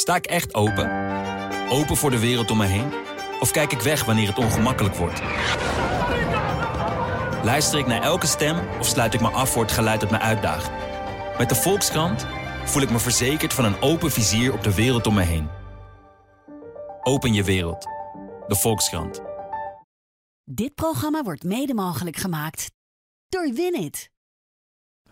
Sta ik echt open? Open voor de wereld om me heen? Of kijk ik weg wanneer het ongemakkelijk wordt? Luister ik naar elke stem of sluit ik me af voor het geluid dat me uitdaagt? Met de Volkskrant voel ik me verzekerd van een open vizier op de wereld om me heen. Open je wereld. De Volkskrant. Dit programma wordt mede mogelijk gemaakt door Winit.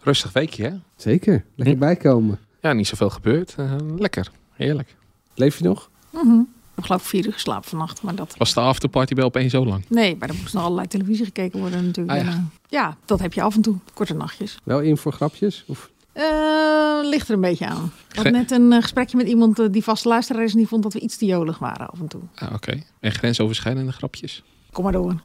Rustig weekje, hè? Zeker, lekker Hm. bijkomen. Ja, niet zoveel gebeurd. Eh, lekker, heerlijk. Leef je nog? Mhm. Ik heb geloof ik vier uur geslapen vannacht, maar dat... Was de afterparty bij opeens zo lang? Nee, maar er moest nog allerlei televisie gekeken worden natuurlijk. Ah, ja. En, eh, ja, dat heb je af en toe. Korte nachtjes. Wel in voor grapjes? Of? Eh, ligt er een beetje aan. Ik had net een eh, gesprekje met iemand die vast luisteraar is... en die vond dat we iets te jolig waren af en toe. Ah, oké. En grensoverschrijdende grapjes? Kom maar door.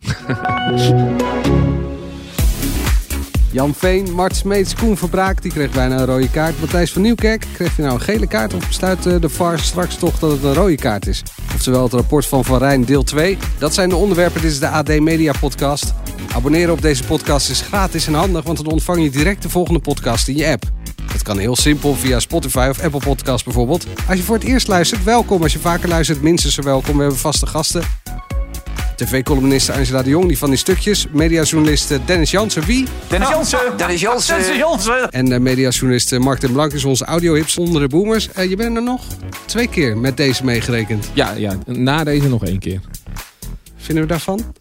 Jan Veen, Mart Smeets, Koen Verbraak, die kreeg bijna een rode kaart. Matthijs van Nieuwkerk, kreeg hij nou een gele kaart of besluit eh, de VAR straks toch dat het een rode kaart is? Oftewel het rapport van Van Rijn deel 2. Dat zijn de onderwerpen, dit is de AD Media podcast. Abonneren op deze podcast is gratis en handig, want dan ontvang je direct de volgende podcast in je app. Dat kan heel simpel via Spotify of Apple Podcasts bijvoorbeeld. Als je voor het eerst luistert, welkom. Als je vaker luistert, minstens zo welkom. We hebben vaste gasten. TV-columniste Angela de Jong, die van die stukjes. Mediajournalist Dennis Jansen, wie? Dennis Jansen. Dennis Jansen. Dennis Jansen. En uh, mediajournalist eh, Mark den Blank is onze audiohip zonder de boomers. Eh, je bent er nog twee keer met deze meegerekend. Ja, ja, na deze nog één keer. Vinden we daarvan?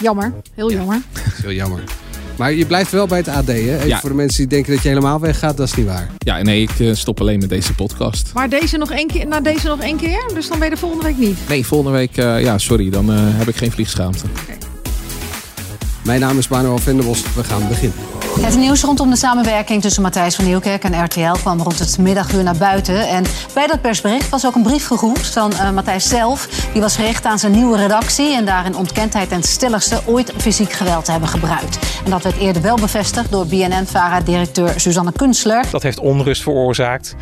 Jammer, heel jammer. Heel jammer. Maar je blijft wel bij het AD, hè? Even Ja. voor de mensen die denken dat je helemaal weggaat, dat is niet waar. Ja, nee, ik eh, stop alleen met deze podcast. Maar deze nog één keer, na deze nog één keer? Dus dan ben je de volgende week niet. Nee, volgende week, eh, ja, sorry, dan eh, heb ik geen vliegschaamte. Mijn naam is Manuel Venderbos. We gaan beginnen. Het nieuws rondom de samenwerking tussen Matthijs van Nieuwkerk en RTL kwam rond het middaguur naar buiten. En bij dat persbericht was ook een brief gegroet van eh, Matthijs zelf. Die was gericht aan zijn nieuwe redactie. En daarin ontkent hij ten stelligste ooit fysiek geweld te hebben gebruikt. En dat werd eerder wel bevestigd door BNN-VARA-directeur Suzanne Kunstler. Dat heeft onrust veroorzaakt.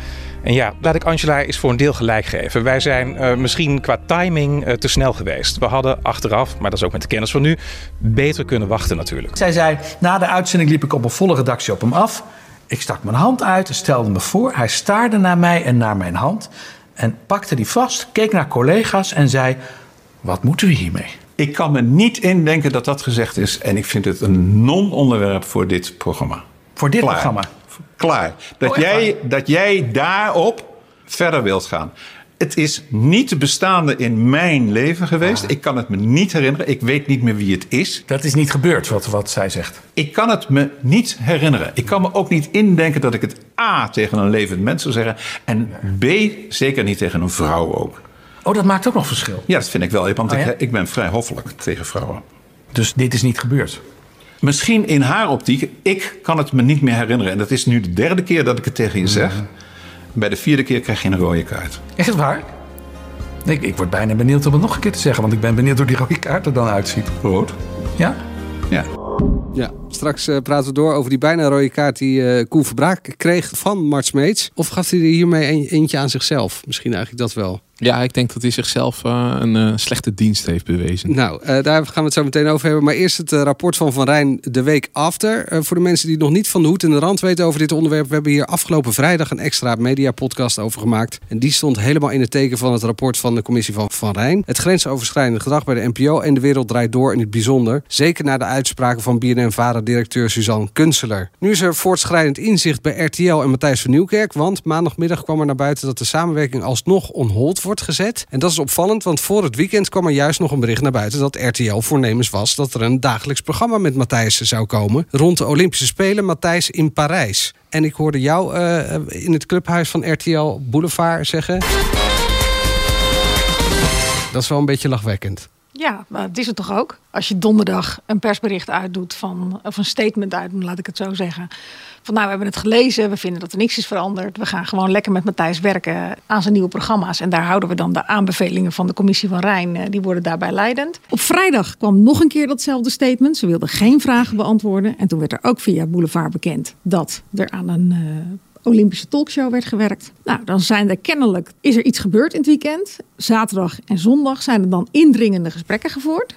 En ja, laat ik Angela eens voor een deel gelijk geven. Wij zijn eh, misschien qua timing eh, te snel geweest. We hadden achteraf, maar dat is ook met de kennis van nu, beter kunnen wachten natuurlijk. Zij zei, na de uitzending liep ik op een volle redactie op hem af. Ik stak mijn hand uit en stelde me voor. Hij staarde naar mij en naar mijn hand. En pakte die vast, keek naar collega's en zei... Wat moeten we hiermee? Ik kan me niet indenken dat dat gezegd is. En ik vind het een non-onderwerp voor dit programma. Voor dit Klaar. programma. Klaar. Dat, Oh, jij, dat jij daarop verder wilt gaan. Het is niet bestaande in mijn leven geweest. Ik kan het me niet herinneren. Ik weet niet meer wie het is. Dat is niet gebeurd, wat, wat zij zegt. Ik kan het me niet herinneren. Ik kan me ook niet indenken dat ik het A tegen een levend mens zou zeggen. En B zeker niet tegen een vrouw ook. Oh, dat maakt ook nog verschil. Ja, dat vind ik wel. Want Oh, ja? ik, ik ben vrij hoffelijk tegen vrouwen. Dus dit is niet gebeurd. Misschien in haar optiek. Ik kan het me niet meer herinneren. En dat is nu de derde keer dat ik het tegen je zeg. Bij de vierde keer krijg je een rode kaart. Echt waar? Ik, ik word bijna benieuwd om het nog een keer te zeggen. Want ik ben benieuwd hoe die rode kaart er dan uitziet. Rood? Ja? Ja. Ja, straks eh, praten we door over die bijna rode kaart die eh Koen Verbraak kreeg van Mart Smeets. Of gaf hij er hiermee een, eentje aan zichzelf? Misschien eigenlijk dat wel. Ja, ik denk dat hij zichzelf eh, een eh, slechte dienst heeft bewezen. Nou, eh, daar gaan we het zo meteen over hebben. Maar eerst het rapport van Van Rijn de week after. Voor de mensen die nog niet van de hoed en de rand weten over dit onderwerp. We hebben hier afgelopen vrijdag een extra mediapodcast over gemaakt. En die stond helemaal in het teken van het rapport van de commissie van Van Rijn. Het grensoverschrijdende gedrag bij de NPO en de wereld draait door in het bijzonder. Zeker na de uitspraken van BNN-VARA-directeur Suzanne Kunstler. Nu is er voortschrijdend inzicht bij RTL en Matthijs van Nieuwkerk. Want maandagmiddag kwam er naar buiten dat de samenwerking alsnog on hold wordt gezet. En dat is opvallend, want voor het weekend kwam er juist nog een bericht naar buiten dat RTL voornemens was dat er een dagelijks programma met Matthijs zou komen. Rond de Olympische Spelen, Matthijs in Parijs. En ik hoorde jou eh, in het clubhuis van RTL Boulevard zeggen. Dat is wel een beetje lachwekkend. Ja, maar het is het toch ook? Als je donderdag een persbericht uitdoet van, of een statement uitdoet, laat ik het zo zeggen. Van nou, we hebben het gelezen, we vinden dat er niks is veranderd. We gaan gewoon lekker met Matthijs werken aan zijn nieuwe programma's. En daar houden we dan de aanbevelingen van de commissie van Rijn, eh, die worden daarbij leidend. Op vrijdag kwam nog een keer datzelfde statement. Ze wilden geen vragen beantwoorden. En toen werd er ook via Boulevard bekend dat er aan een eh, Olympische talkshow werd gewerkt. Nou, dan zijn er kennelijk, is er iets gebeurd in het weekend. Zaterdag en zondag zijn er dan indringende gesprekken gevoerd.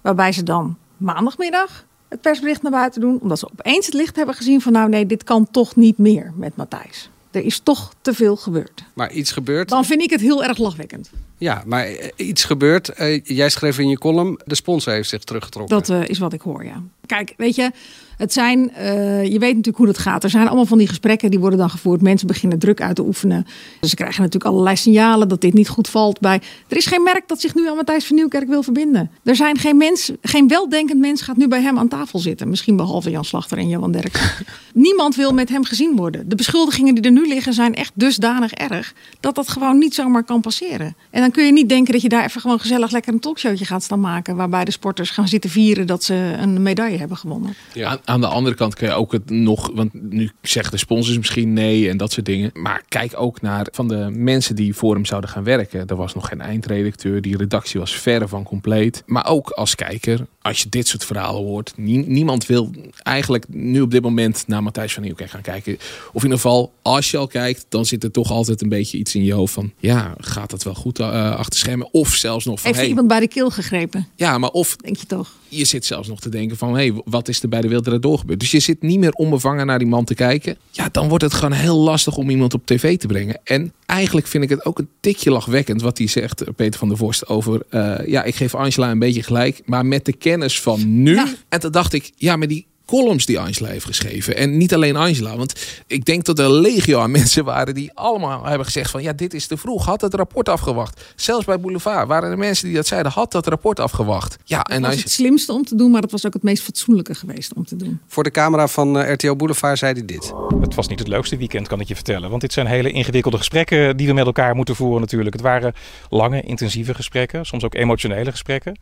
Waarbij ze dan maandagmiddag het persbericht naar buiten doen. Omdat ze opeens het licht hebben gezien van nou nee, dit kan toch niet meer met Matthijs. Er is toch te veel gebeurd. Maar iets gebeurt. Dan vind ik het heel erg lachwekkend. Ja, maar eh, iets gebeurt. Eh, jij schreef in je column, de sponsor heeft zich teruggetrokken. Dat eh, is wat ik hoor, ja. Kijk, weet je, het zijn, eh, je weet natuurlijk hoe dat gaat. Er zijn allemaal van die gesprekken die worden dan gevoerd. Mensen beginnen druk uit te oefenen. Dus ze krijgen natuurlijk allerlei signalen dat dit niet goed valt bij. Er is geen merk dat zich nu aan Matthijs van Nieuwkerk wil verbinden. Er zijn geen mens, geen weldenkend mens gaat nu bij hem aan tafel zitten. Misschien behalve Jan Slachter en Johan Derk. Niemand wil met hem gezien worden. De beschuldigingen die er nu liggen zijn echt dusdanig erg dat dat gewoon niet zomaar kan passeren. En dan kun je niet denken dat je daar even gewoon gezellig lekker een talkshowtje gaat staan maken. Waarbij de sporters gaan zitten vieren dat ze een medaille hebben gewonnen. Ja. Aan, de andere kant kun je ook het nog, want nu zeggen de sponsors misschien nee en dat soort dingen. Maar kijk ook naar van de mensen die voor hem zouden gaan werken. Er was nog geen eindredacteur, die redactie was verre van compleet. Maar ook als kijker, als je dit soort verhalen hoort, nie- niemand wil eigenlijk nu op dit moment naar Matthijs van Nieuwkerk gaan kijken. Of in ieder geval, als je al kijkt, dan zit er toch altijd een beetje iets in je hoofd van, ja, gaat dat wel goed eh, achter schermen? Of zelfs nog van, Heeft hey, iemand bij de keel gegrepen? ja, maar of Denk je toch? Je zit zelfs nog te denken van, hé, hey, wat is er bij de Draait Door gebeurd? Dus je zit niet meer onbevangen naar die man te kijken. Ja, dan wordt het gewoon heel lastig om iemand op tv te brengen. En eigenlijk vind ik het ook een tikje lachwekkend wat hij zegt, eh, Peter van der Vorst, over, eh, ja, ik geef Angela een beetje gelijk, maar met de kennis van nu. Ja. En toen dacht ik, ja, maar die columns die Angela heeft geschreven. En niet alleen Angela, want ik denk dat er legio aan mensen waren die allemaal hebben gezegd van ja, dit is te vroeg. Had het rapport afgewacht. Zelfs bij Boulevard waren er mensen die dat zeiden, had dat rapport afgewacht. Ja, en Dat was als het slimste om te doen, maar dat was ook het meest fatsoenlijke geweest om te doen. Voor de camera van eh, RTL Boulevard zei hij dit. Het was niet het leukste weekend, kan ik je vertellen. Want dit zijn hele ingewikkelde gesprekken die we met elkaar moeten voeren natuurlijk. Het waren lange, intensieve gesprekken, soms ook emotionele gesprekken.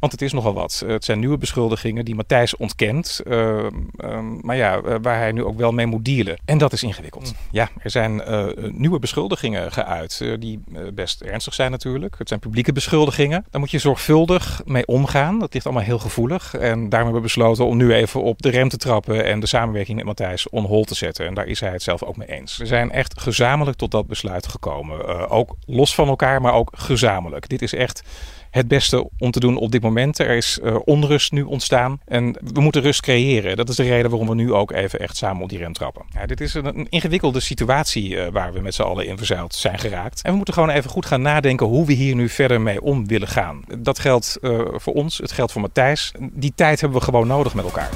Want het is nogal wat. Het zijn nieuwe beschuldigingen die Matthijs ontkent. eh, ehm, maar ja, eh, waar hij nu ook wel mee moet dealen. En dat is ingewikkeld. Ja, er zijn eh, nieuwe beschuldigingen geuit. eh, die eh, best ernstig zijn natuurlijk. Het zijn publieke beschuldigingen. Daar moet je zorgvuldig mee omgaan. Dat ligt allemaal heel gevoelig. En daarom hebben we besloten om nu even op de rem te trappen. En de samenwerking met Matthijs on hold te zetten. En daar is hij het zelf ook mee eens. We zijn echt gezamenlijk tot dat besluit gekomen. Eh, ook los van elkaar, maar ook gezamenlijk. Dit is echt het beste om te doen op dit moment. Er is eh, onrust nu ontstaan en we moeten rust creëren. Dat is de reden waarom we nu ook even echt samen op die rem trappen. Ja, dit is een, een ingewikkelde situatie eh, waar we met z'n allen in verzeild zijn geraakt. En we moeten gewoon even goed gaan nadenken hoe we hier nu verder mee om willen gaan. Dat geldt eh, voor ons, het geldt voor Matthijs. Die tijd hebben we gewoon nodig met elkaar.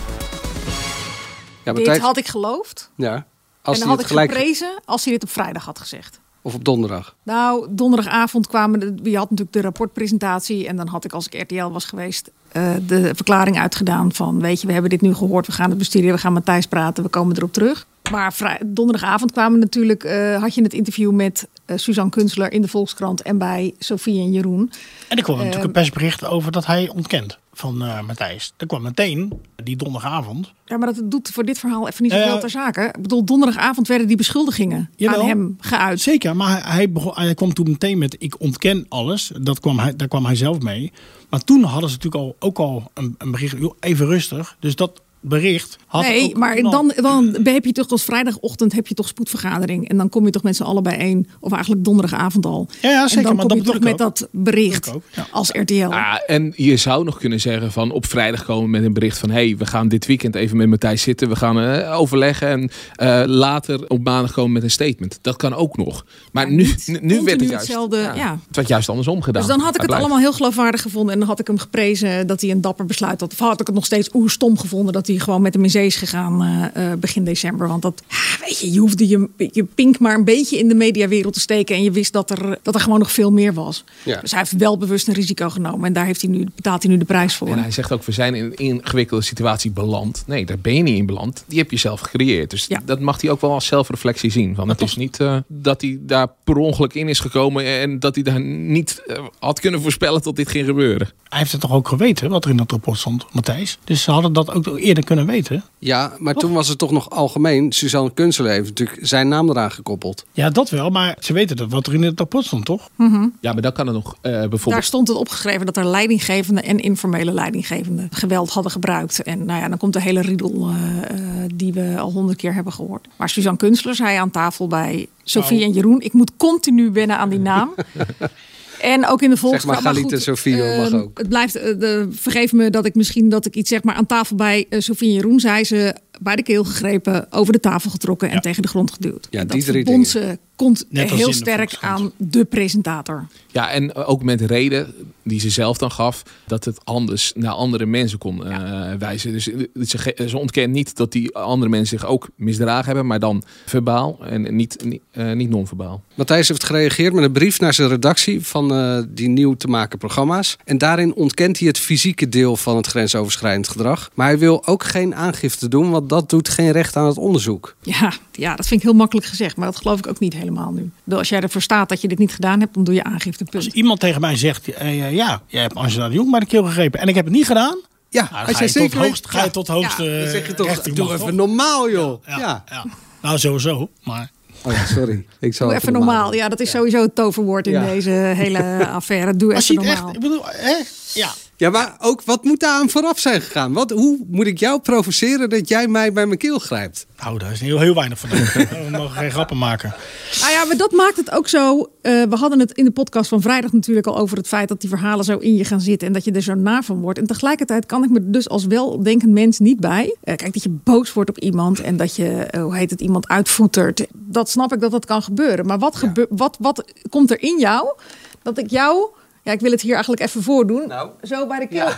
Ja, Dit had ik geloofd. ja. Als en dan had ik gelijk... geprezen als hij dit op vrijdag had gezegd. Of op donderdag. Nou, donderdagavond kwamen de, je had natuurlijk de rapportpresentatie en dan had ik als ik RTL was geweest eh, de verklaring uitgedaan van weet je we hebben dit nu gehoord, we gaan het bestuderen, we gaan met Thijs praten, we komen erop terug. Maar vrij, donderdagavond kwamen natuurlijk eh, had je het interview met eh, Suzanne Kunstler in de Volkskrant en bij Sofie en Jeroen. En er kwam natuurlijk Ehm, een persbericht over dat hij ontkent van eh, Matthijs. Er kwam meteen, die donderdagavond. Ja, maar dat doet voor dit verhaal even niet zoveel ter zake. Ik bedoel, donderdagavond werden die beschuldigingen Jawel. aan hem geuit. Zeker, maar hij, begon, hij kwam toen meteen met ik ontken alles. Dat kwam hij, daar kwam hij zelf mee. Maar toen hadden ze natuurlijk al, ook al een, een bericht, even rustig. Dus dat bericht had nee, ook maar dan, dan heb je toch als vrijdagochtend heb je toch spoedvergadering. En dan kom je toch met z'n allen bijeen. Of eigenlijk donderdagavond al. Ja, ja, zeker, En dan maar kom dat je toch met dat bericht als RTL. Ah, en je zou nog kunnen zeggen van op vrijdag komen met een bericht van hey, we gaan dit weekend even met Matthijs zitten. We gaan eh, overleggen en eh, later op maandag komen met een statement. Dat kan ook nog. Maar nu, nu, nu werd het juist, hetzelfde, ja. het werd juist andersom gedaan. Dus dan had ik het blijft. allemaal heel geloofwaardig gevonden. En dan had ik hem geprezen dat hij een dapper besluit had. Of had ik het nog steeds oer stom gevonden dat hij gewoon met hem in zee is gegaan eh, eh, begin december. Want dat, weet je, je hoefde je, je pink maar een beetje in de mediawereld te steken. En je wist dat er, dat er gewoon nog veel meer was. Ja. Dus hij heeft wel bewust een risico genomen. En daar heeft hij nu, betaalt hij nu de prijs voor. En hij zegt ook, we zijn in een ingewikkelde situatie beland. Nee, daar ben je niet in beland. Die heb je zelf gecreëerd. Dus dat mag hij ook wel als zelfreflectie zien. Want het is niet eh, dat hij daar per ongeluk in is gekomen... en dat hij daar niet had kunnen voorspellen tot dit ging gebeuren. Hij heeft het toch ook geweten wat er in dat rapport stond, Matthijs. Dus ze hadden dat ook eerder kunnen weten. Ja, maar toen was het toch nog algemeen. Suzanne Kunstler heeft natuurlijk zijn naam eraan gekoppeld. Ja, dat wel. Maar ze weten dat wat er in het rapport stond, toch? Mhm. Ja, maar dan kan het nog eh, bijvoorbeeld... Daar stond het opgeschreven dat er leidinggevende en informele leidinggevende geweld hadden gebruikt. En nou ja, dan komt de hele riedel eh, eh, die we al honderd keer hebben gehoord. Maar Suzanne Kunstler zei aan tafel bij Sofie Nou. en Jeroen: ik moet continu wennen aan die naam. En ook in de Zeg maar Volkskrant. Galit goed, en Sofie mag ehm, ook. Het blijft, eh, de, vergeef me dat ik misschien dat ik iets zeg, maar aan tafel bij eh, Sofie en Jeroen zei ze. bij de keel gegrepen, over de tafel getrokken en tegen de grond geduwd. Ja, die drie dingen. Komt heel sterk aan de presentator. Ja, en ook met de reden die ze zelf dan gaf, dat het anders naar andere mensen kon eh, wijzen. Dus eh, ze, ze ontkent niet dat die andere mensen zich ook misdragen hebben, maar dan verbaal en niet, niet, eh, niet non-verbaal. Matthijs heeft gereageerd met een brief naar zijn redactie van eh, die nieuw te maken programma's. En daarin ontkent hij het fysieke deel van het grensoverschrijdend gedrag. Maar hij wil ook geen aangifte doen, want dat doet geen recht aan het onderzoek. Ja, ja, dat vind ik heel makkelijk gezegd, maar dat geloof ik ook niet helemaal nu. Als jij ervoor staat dat je dit niet gedaan hebt, dan doe je aangifte. Als Punt. iemand tegen mij zegt, eh, ja, jij hebt Angela de Jong bij de keel gegrepen en ik heb het niet gedaan, Ja, nou, als ga jij je, tot zeker hoogst, ga je tot hoogste Ja, dan zeg je toch, doe mag, even toch? normaal joh. Ja, Ja. ja. Nou, sowieso. Maar Oh ja, sorry. Ik zal Doe even normaal. Ja, dat is sowieso het toverwoord in Ja. deze hele affaire. Doe als even je het normaal. echt, ik bedoel, hè? Ja. Ja, maar ook wat moet daar aan vooraf zijn gegaan? Wat, hoe moet ik jou provoceren dat jij mij bij mijn keel grijpt? Nou, daar is heel, heel weinig van. We mogen geen grappen maken. Nou ja, maar dat maakt het ook zo. eh, we hadden het in de podcast van vrijdag natuurlijk al over het feit dat die verhalen zo in je gaan zitten en dat je er zo na van wordt. En tegelijkertijd kan ik me dus als weldenkend mens niet bij. Eh, kijk, dat je boos wordt op iemand en dat je, eh, hoe heet het, iemand uitvoetert. Dat snap ik dat dat kan gebeuren. Maar wat, gebeur, wat, wat komt er in jou dat ik jou, ja, ik wil het hier eigenlijk even voordoen, Nou. zo bij de keel.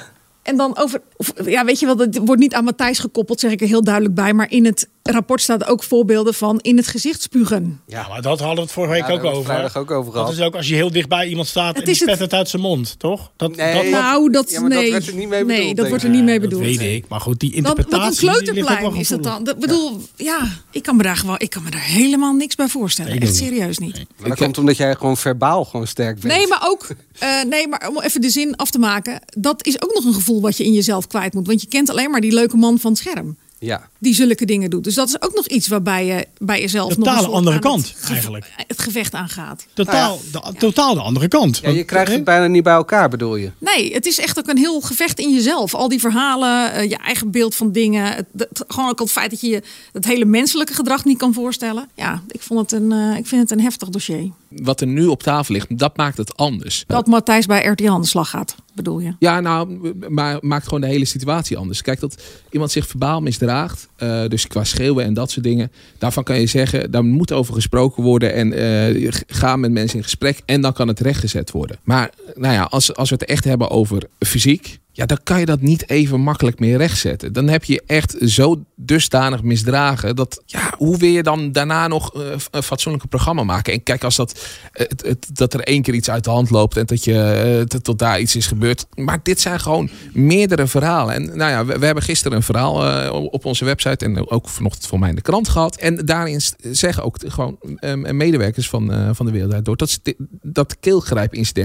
En dan over, of, ja, weet je wel, het wordt niet aan Matthijs gekoppeld, zeg ik er heel duidelijk bij. Maar in het rapport staan ook voorbeelden van in het gezicht spugen. Ja, maar dat hadden we het vorige week Ja, ook over. vrijdag ook over Dat is ook als je heel dichtbij iemand staat Het en die is het- spet het uit zijn mond, toch? Dat, Nee. dat, dat, Nou, dat, Ja, maar dat nee. werd er niet mee nee, bedoeld, dat denk wordt er ik. niet mee dat bedoeld. weet ik. Maar goed, die wat een interpretatie... die ligt ook wel kleuterplein is dat dan. Dat bedoel, ja, ik kan me daar gewoon, ik kan me daar helemaal niks bij voorstellen. Nee, ik Echt niet. serieus niet. Maar dat komt omdat jij gewoon verbaal gewoon sterk bent. Nee, maar ook, eh, nee, maar om even de zin af te maken, dat is ook nog een gevoel wat je in jezelf kwijt moet. Want je kent alleen maar die leuke man van het scherm. Ja. Die zulke dingen doet. Dus dat is ook nog iets waarbij je bij jezelf De nog een andere aan kant, het, eigenlijk. Het gevecht aangaat. Totaal, de, totaal de andere kant. ja, je krijgt het bijna niet bij elkaar, bedoel je? Nee, het is echt ook een heel gevecht in jezelf. Al die verhalen, eh, je eigen beeld van dingen. Het, het- gewoon ook het feit dat je je het hele menselijke gedrag niet kan voorstellen. Ja, ik, vond het een, eh, ik vind het een heftig dossier. Wat er nu op tafel ligt, dat maakt het anders. Dat Matthijs bij RTL aan de slag gaat, bedoel je? Ja, nou, maar maakt gewoon de hele situatie anders. Kijk, dat iemand zich verbaal misdraagt, eh, dus qua schreeuwen en dat soort dingen, daarvan kan je zeggen, daar moet over gesproken worden en eh, ga met mensen in gesprek en dan kan het rechtgezet worden. Maar nou ja, als, als we het echt hebben over fysiek, ja, dan kan je dat niet even makkelijk meer rechtzetten. Dan heb je echt zo dusdanig misdragen dat, ja, hoe wil je dan daarna nog eh, een fatsoenlijke programma maken? En kijk, als dat, eh, het, dat er één keer iets uit de hand loopt en dat je eh, tot- daar iets is gebeurd. Maar dit zijn gewoon meerdere verhalen. En nou ja, we, hebben gisteren een verhaal op onze website en ook vanochtend voor mij in de krant gehad. En daarin zeggen ook gewoon eh, medewerkers van, van de wereld door dat ze dit- dat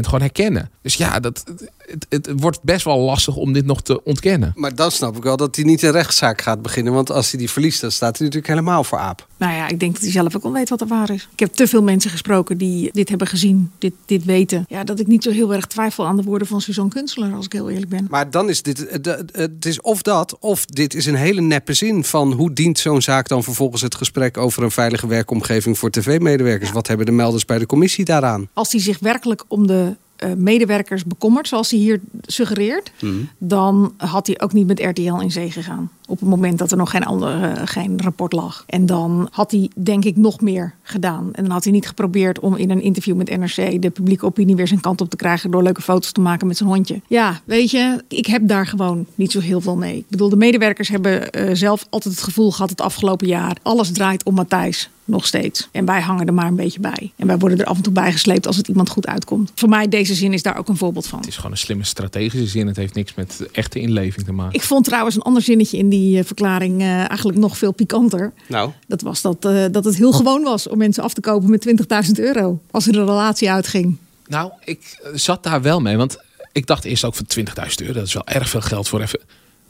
gewoon herkennen. Dus ja, dat, het, het wordt best wel lastig om dit nog te ontkennen. Maar dan snap ik wel dat hij niet een rechtszaak gaat beginnen. Want als hij die verliest, dan staat hij natuurlijk helemaal voor aap. Nou ja, ik denk dat hij zelf ook wel weet wat er waar is. Ik heb te veel mensen gesproken die dit hebben gezien, dit, dit weten. Ja, dat ik niet zo heel erg twijfel aan de woorden van Suzanne Kunstler, als ik heel eerlijk ben. Maar dan is dit, het- het is of dat, of dit is een hele neppe zin van hoe dient zo'n zaak dan vervolgens het gesprek over een veilige werkomgeving voor tv-medewerkers? Wat hebben de melders bij de commissie daaraan? Als hij zich werkelijk om de eh, medewerkers bekommert, zoals hij hier suggereert, dan had hij ook niet met RTL in zee gegaan. Op het moment dat er nog geen, andere, eh, geen rapport lag. En dan had hij, denk ik, nog meer gedaan. En dan had hij niet geprobeerd om in een interview met NRC de publieke opinie weer zijn kant op te krijgen door leuke foto's te maken met zijn hondje. Ja, weet je, ik heb daar gewoon niet zo heel veel mee. Ik bedoel, de medewerkers hebben eh, zelf altijd het gevoel gehad het afgelopen jaar. Alles draait om Matthijs. Nog steeds. En wij hangen er maar een beetje bij. En wij worden er af en toe bijgesleept als het iemand goed uitkomt. Voor mij, deze zin is daar ook een voorbeeld van. Het is gewoon een slimme strategische zin. Het heeft niks met echte inleving te maken. Ik vond trouwens een ander zinnetje in die eh, verklaring eh, eigenlijk nog veel pikanter. Nou, Dat was dat, eh, dat het heel gewoon was om mensen af te kopen met 20.000 euro. Als er een relatie uitging. Nou, ik zat daar wel mee. Want ik dacht eerst ook van 20.000 euro. Dat is wel erg veel geld voor even.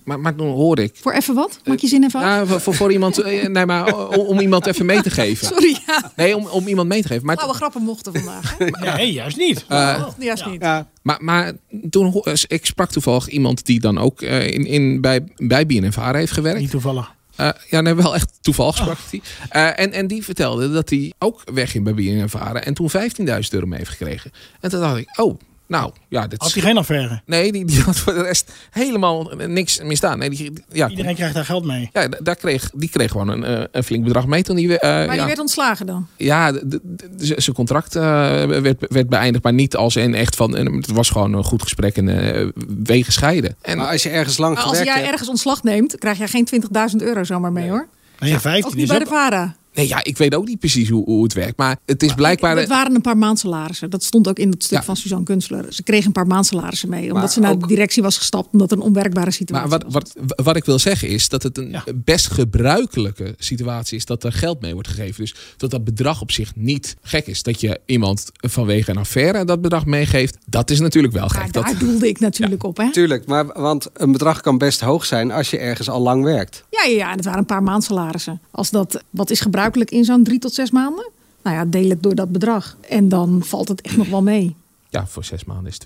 Maar, maar toen hoorde ik. Voor even wat? Maak je zin even af? Ja, voor, voor, voor iemand. eh, Nee, maar om, om iemand even mee te geven. Sorry, ja. Nee, om, om iemand mee te geven. Maar, grappen mochten vandaag. Hè? Nee, juist niet. eh, Oh, juist niet. maar, maar toen ik sprak toevallig iemand die dan ook eh, in, in, bij, bij BNNVARA heeft gewerkt. Niet toevallig. Eh, ja, nee, wel echt toevallig sprak die. Eh, en, en die vertelde dat hij ook wegging bij BNNVARA en toen 15.000 euro mee heeft gekregen. En toen dacht ik, oh, Nou, ja, dat Had hij geen affaire? Nee, die, die had voor de rest helemaal niks misdaan. Nee, die, ja, Iedereen krijgt daar geld mee. ja, daar kreeg, die kreeg gewoon een, eh, een flink bedrag mee toen die... eh, Maar die ja, werd ontslagen dan. ja, zijn contract eh, werd, werd beëindigd, maar niet als in echt van... Het was gewoon een goed gesprek en wegen scheiden. En Maar als je ergens lang als jij hebt... ergens ontslag neemt, krijg jij geen 20.000 euro zomaar mee hoor. Nee, ja, Ook 15 niet is bij de VARA. Nee, ja, ik weet ook niet precies hoe, hoe het werkt, maar het is blijkbaar... Het waren een paar maandsalarissen. Dat stond ook in het stuk Ja. van Suzanne Kunstler. Ze kregen een paar maandsalarissen mee. Omdat Maar ze naar ook- de directie was gestapt. Omdat het een onwerkbare situatie Maar wat, was. wat, wat ik wil zeggen is dat het een Ja. best gebruikelijke situatie is dat er geld mee wordt gegeven. Dus dat dat bedrag op zich niet gek is. Dat je iemand vanwege een affaire dat bedrag meegeeft, dat is natuurlijk wel Maar gek. daar Dat, doelde ik natuurlijk op. Hè? Tuurlijk, maar want een bedrag kan best hoog zijn als je ergens al lang werkt. Ja, ja, ja, en het waren een paar maandsalarissen. Als dat, wat is gebruikelijk in zo'n drie tot zes maanden? Nou ja, deel het door dat bedrag. En dan valt het echt nog wel mee. ja, voor zes maanden is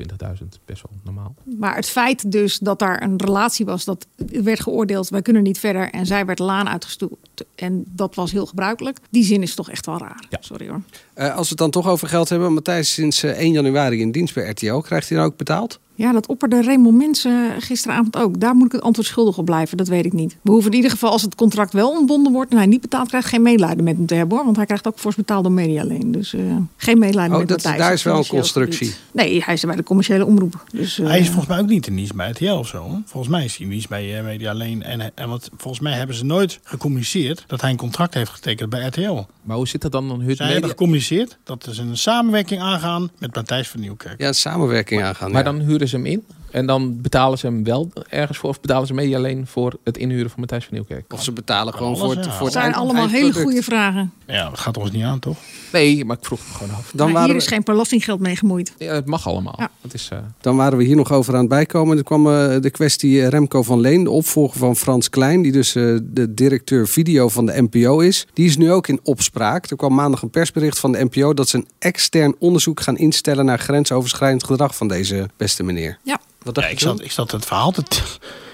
20.000 best wel normaal. Maar het feit dus dat daar een relatie was, dat werd geoordeeld, wij kunnen niet verder. En zij werd laan uitgestuurd. En dat was heel gebruikelijk. Die zin is toch echt wel raar. Ja. Sorry hoor. Eh, als we het dan toch over geld hebben. Matthijs sinds eh, 1 januari in dienst bij RTL. Krijgt hij dan ook betaald? Ja, dat opperde Raymond Mensen gisteravond ook. Daar moet ik het antwoord schuldig op blijven. Dat weet ik niet. We hoeven in ieder geval, als het contract wel ontbonden wordt en hij niet betaald krijgt, geen medelijden met hem te hebben hoor. Want hij krijgt ook fors betaald door media alleen. Dus eh, geen medelijden Oh, met dat- Matthijs daar is wel een constructie. gebied. Nee, hij is bij de commerciële omroep. Dus, eh, Hij is volgens mij ook niet in dienst bij RTL of zo. hoor. Volgens mij is hij in dienst bij eh, Media Alleen. En, en wat, volgens mij hebben ze nooit gecommuniceerd dat hij een contract heeft getekend bij RTL. Maar hoe zit dat dan? dan Zij hebben media? Gecommuniceerd dat ze een samenwerking aangaan met Matthijs van Nieuwkerk. Ja, samenwerking aangaan. Maar ja. dan huren ze hem in en dan betalen ze hem wel ergens voor of betalen ze media alleen voor het inhuren van Matthijs van Nieuwkerk? Of ze betalen gewoon alles, voor het, ja. voor het zijn eind- allemaal hele goede vragen. Ja, dat gaat ons niet aan, toch? Nee, maar ik vroeg het gewoon af. Dan Maar hier we, is geen belastinggeld mee gemoeid. Ja, het mag allemaal. Ja. Het is, eh, dan waren we hier nog over aan het bijkomen. Er kwam eh, de kwestie eh, Remco van Leen, de opvolger van Frans Klein, die dus eh, de directeur video van de NPO is. Die is nu ook in opspraak. Er kwam maandag een persbericht van de NPO dat ze een extern onderzoek gaan instellen naar grensoverschrijdend gedrag van deze beste meneer. Ja. Wat Ja, dacht ik, je zat, ik zat het verhaal te...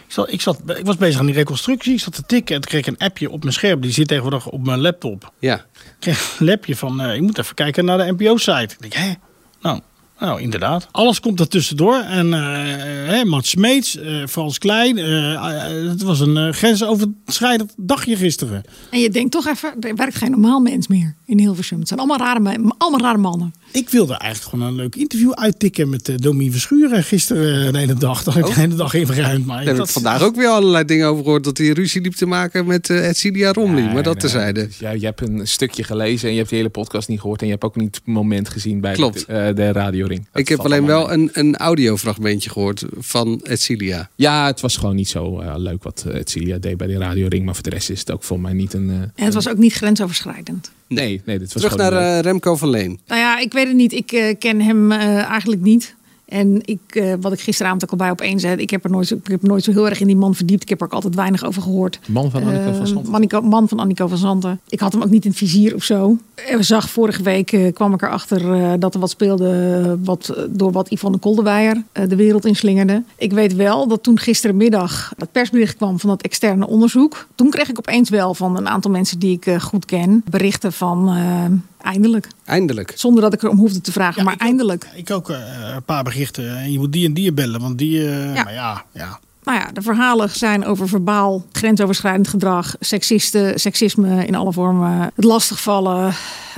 Ik, zat, ik, zat, ik was bezig aan die reconstructie. Ik zat te tikken en toen kreeg ik een appje op mijn scherm. Die zit tegenwoordig op mijn laptop. Ja. Ik kreeg een appje van, eh, ik moet even kijken naar de NPO-site. Ik denk, hè? Nou, nou, inderdaad. Alles komt er tussendoor. En eh hè, Mats Smeets, eh, Frans Klein. eh, eh, het was een grensoverschrijdend dagje gisteren. En je denkt toch even, er werkt geen normaal mens meer in Hilversum. Het zijn allemaal rare, allemaal rare mannen. Ik wilde eigenlijk gewoon een leuk interview uittikken met uh, Domien Verschuren gisteren eh, de hele dag. Dat heb ik de hele dag ingeruimd. Maar Daar heb ik dat- vandaag ook weer allerlei dingen over gehoord. Dat hij ruzie liep te maken met uh, Edcilia Romney. maar dat Nee, terzijde. nee. Ja, je hebt een stukje gelezen en je hebt de hele podcast niet gehoord. En je hebt ook niet het moment gezien bij Klopt. de, eh, de radioring. Dat Ik heb alleen wel een, een audiofragmentje gehoord van Edcilia. Ja, het was gewoon niet zo eh, leuk wat uh, Celia deed bij de radioring. Maar voor de rest is het ook voor mij niet een... eh, En het was ook niet grensoverschrijdend. Nee, nee, dit was Terug gewoon naar een- uh, Remco van Leen. Nou ja, ik weet het niet. Ik uh, ken hem uh, eigenlijk niet. En ik, uh, wat ik gisteravond ook al bij op één zet, ik heb er nooit, zo, ik heb nooit zo heel erg in die man verdiept. Ik heb er ook altijd weinig over gehoord. Man van Annico Uh, van Zanten. Manico, man van Annico van Zanten. Ik had hem ook niet in het vizier of zo. Ik zag vorige week uh, kwam ik erachter uh, dat er wat speelde wat, door wat Yvonne Koldewijer de wereld inslingerde. Ik weet wel dat toen gisterenmiddag dat persbericht kwam van dat externe onderzoek. Toen kreeg ik opeens wel van een aantal mensen die ik goed ken berichten van uh, eindelijk. Eindelijk. Zonder dat ik erom hoefde te vragen, Ja, maar ik eindelijk. Ook, ik ook uh, een paar berichten. En je moet die en die bellen, want die... Uh, Ja. Maar ja, ja. Nou ja, de verhalen zijn over verbaal, grensoverschrijdend gedrag, seksisten, seksisme in alle vormen, het lastigvallen.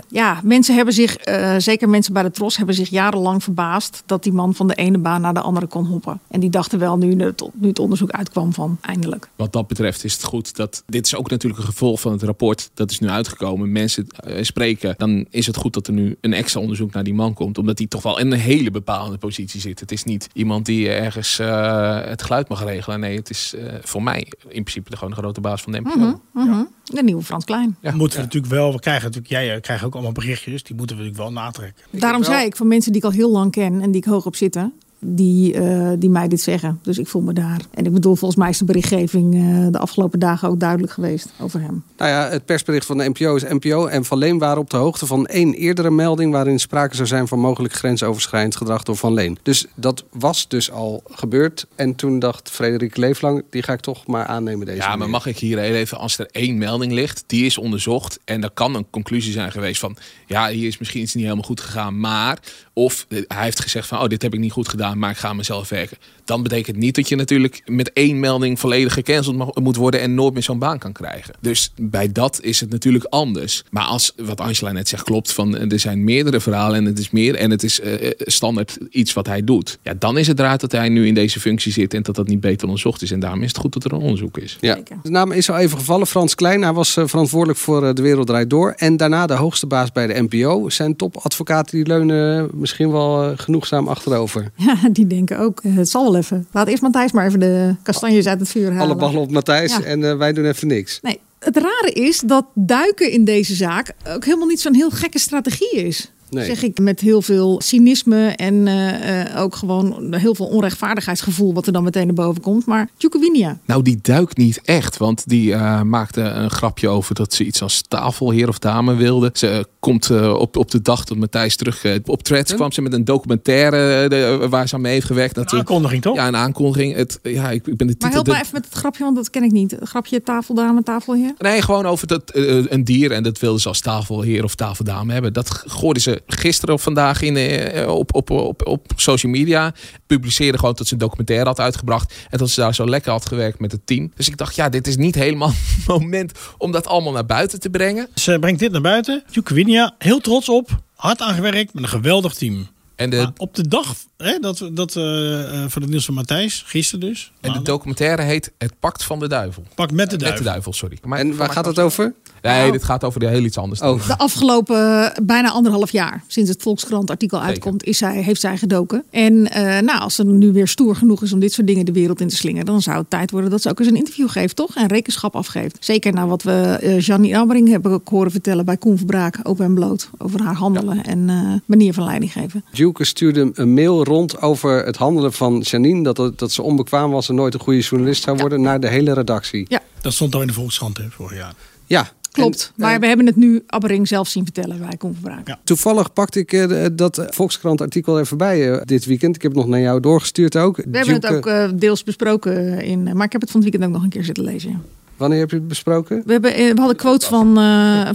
Ja, mensen hebben zich, uh, zeker mensen bij de Tros, hebben zich jarenlang verbaasd dat die man van de ene baan naar de andere kon hoppen. En die dachten wel, nu nu het onderzoek uitkwam, van eindelijk. Wat dat betreft is het goed dat. Dit is ook natuurlijk een gevolg van het rapport dat is nu uitgekomen. Mensen uh, spreken. Dan is het goed dat er nu een extra onderzoek naar die man komt. Omdat hij toch wel in een hele bepaalde positie zit. Het is niet iemand die ergens uh, het geluid mag regelen. Nee, het is uh, voor mij in principe de gewoon grote baas van de NPO. Mm -hmm, mm -hmm. De nieuwe Frans Klein. Ja. Moeten we natuurlijk wel, we krijgen natuurlijk, jij krijgt ook allemaal berichtjes, die moeten we natuurlijk wel natrekken. Daarom Ik wel- zei ik van mensen die ik al heel lang ken en die ik hoog op zitten. Die, uh, die mij dit zeggen. Dus ik voel me daar. En ik bedoel, volgens mij is de berichtgeving uh, de afgelopen dagen ook duidelijk geweest over hem. Nou ja, het persbericht van de NPO is NPO en Van Leen waren op de hoogte van één eerdere melding waarin sprake zou zijn van mogelijk grensoverschrijdend gedrag door Van Leen. Dus dat was dus al gebeurd. En toen dacht Frederik Leeflang, die ga ik toch maar aannemen deze Ja, maar mag ik hier heel even, als er één melding ligt, die is onderzocht. En er kan een conclusie zijn geweest van, ja, hier is misschien iets niet helemaal goed gegaan. Maar Of eh, hij heeft gezegd van, oh, dit heb ik niet goed gedaan, maar ik ga mezelf werken. Dan betekent niet dat je natuurlijk met één melding volledig gecanceld mag, moet worden en nooit meer zo'n baan kan krijgen. Dus bij dat is het natuurlijk anders. Maar als wat Angela net zegt klopt, van eh, er zijn meerdere verhalen en het is meer en het is eh, standaard iets wat hij doet. Ja, dan is het raar dat hij nu in deze functie zit en dat dat niet beter onderzocht is. En daarom is het goed dat er een onderzoek is. Ja. De naam is al even gevallen. Frans Klein, hij was verantwoordelijk voor De Wereld Draait Door. En daarna de hoogste baas bij de NPO. Zijn topadvocaten die leunen misschien wel eh, genoegzaam achterover. Ja, die denken ook, eh, het zal wel even. Laat eerst Matthijs maar even de kastanjes uit het vuur halen. Alle ballen op Matthijs Ja. en eh, wij doen even niks. Nee, het rare is dat duiken in deze zaak ook helemaal niet zo'n heel gekke strategie is. Nee. Zeg ik met heel veel cynisme en eh, eh, ook gewoon heel veel onrechtvaardigheidsgevoel wat er dan meteen naar boven komt. Maar Djokovinia, Nou, die duikt niet echt, want die eh, maakte een grapje over dat ze iets als tafelheer of dame wilde. Ze komt eh, op, op de dag dat Matthijs terug op Threads kwam ze met een documentaire de- waar ze aan mee heeft gewerkt. Een aankondiging, toch? Ja, een aankondiging. Het, ja, ik, ik ben de titel. maar help de- me even met het grapje, want dat ken ik niet. Het grapje tafeldame, tafelheer. Nee, gewoon over dat, een dier. En dat wilden ze als tafelheer of tafeldame hebben. Dat gooiden ze gisteren of vandaag in, eh, op, op, op, op social media. Publiceerden gewoon dat ze een documentaire had uitgebracht. En dat ze daar zo lekker had gewerkt met het team. Dus ik dacht, ja, dit is niet helemaal het moment om dat allemaal naar buiten te brengen. Ze brengt dit naar buiten. Djokovinia, heel trots op. Hard aangewerkt met een geweldig team. En de, Maar op de dag hè, dat, dat eh, eh, van het nieuws van Matthijs, gisteren dus. en de documentaire heet Het Pact van de Duivel. Pak met de Met duif. de duivel, sorry. Maar, En waar gaat het over? Nee, dit gaat over heel iets anders. Oh, De afgelopen eh, bijna anderhalf jaar, sinds het Volkskrant artikel uitkomt, is zij, heeft zij gedoken. En eh, nou, als ze nu weer stoer genoeg is om dit soort dingen de wereld in te slingen, dan zou het tijd worden dat ze ook eens een interview geeft, toch? En rekenschap afgeeft. Zeker na wat we eh Janine Abbering hebben horen vertellen bij Koen Verbraak, open en bloot, over haar handelen en eh, manier van leiding geven. Duke stuurde een mail rond over het handelen van Janine. Dat, dat ze onbekwaam was en nooit een goede journalist zou worden. Naar de hele redactie. Ja, Dat stond al in de Volkskrant hè, vorig jaar. Ja, klopt. En, maar eh, we hebben het nu Abbering zelf zien vertellen bij Koen Verbraak. Ja. Toevallig pakte ik eh, dat Volkskrant artikel even bij eh, dit weekend. Ik heb het nog naar jou doorgestuurd ook. We hebben het ook deels besproken, in, maar ik heb het van het weekend ook nog een keer zitten lezen. ja. Wanneer heb je het besproken? We, hebben, we hadden quotes van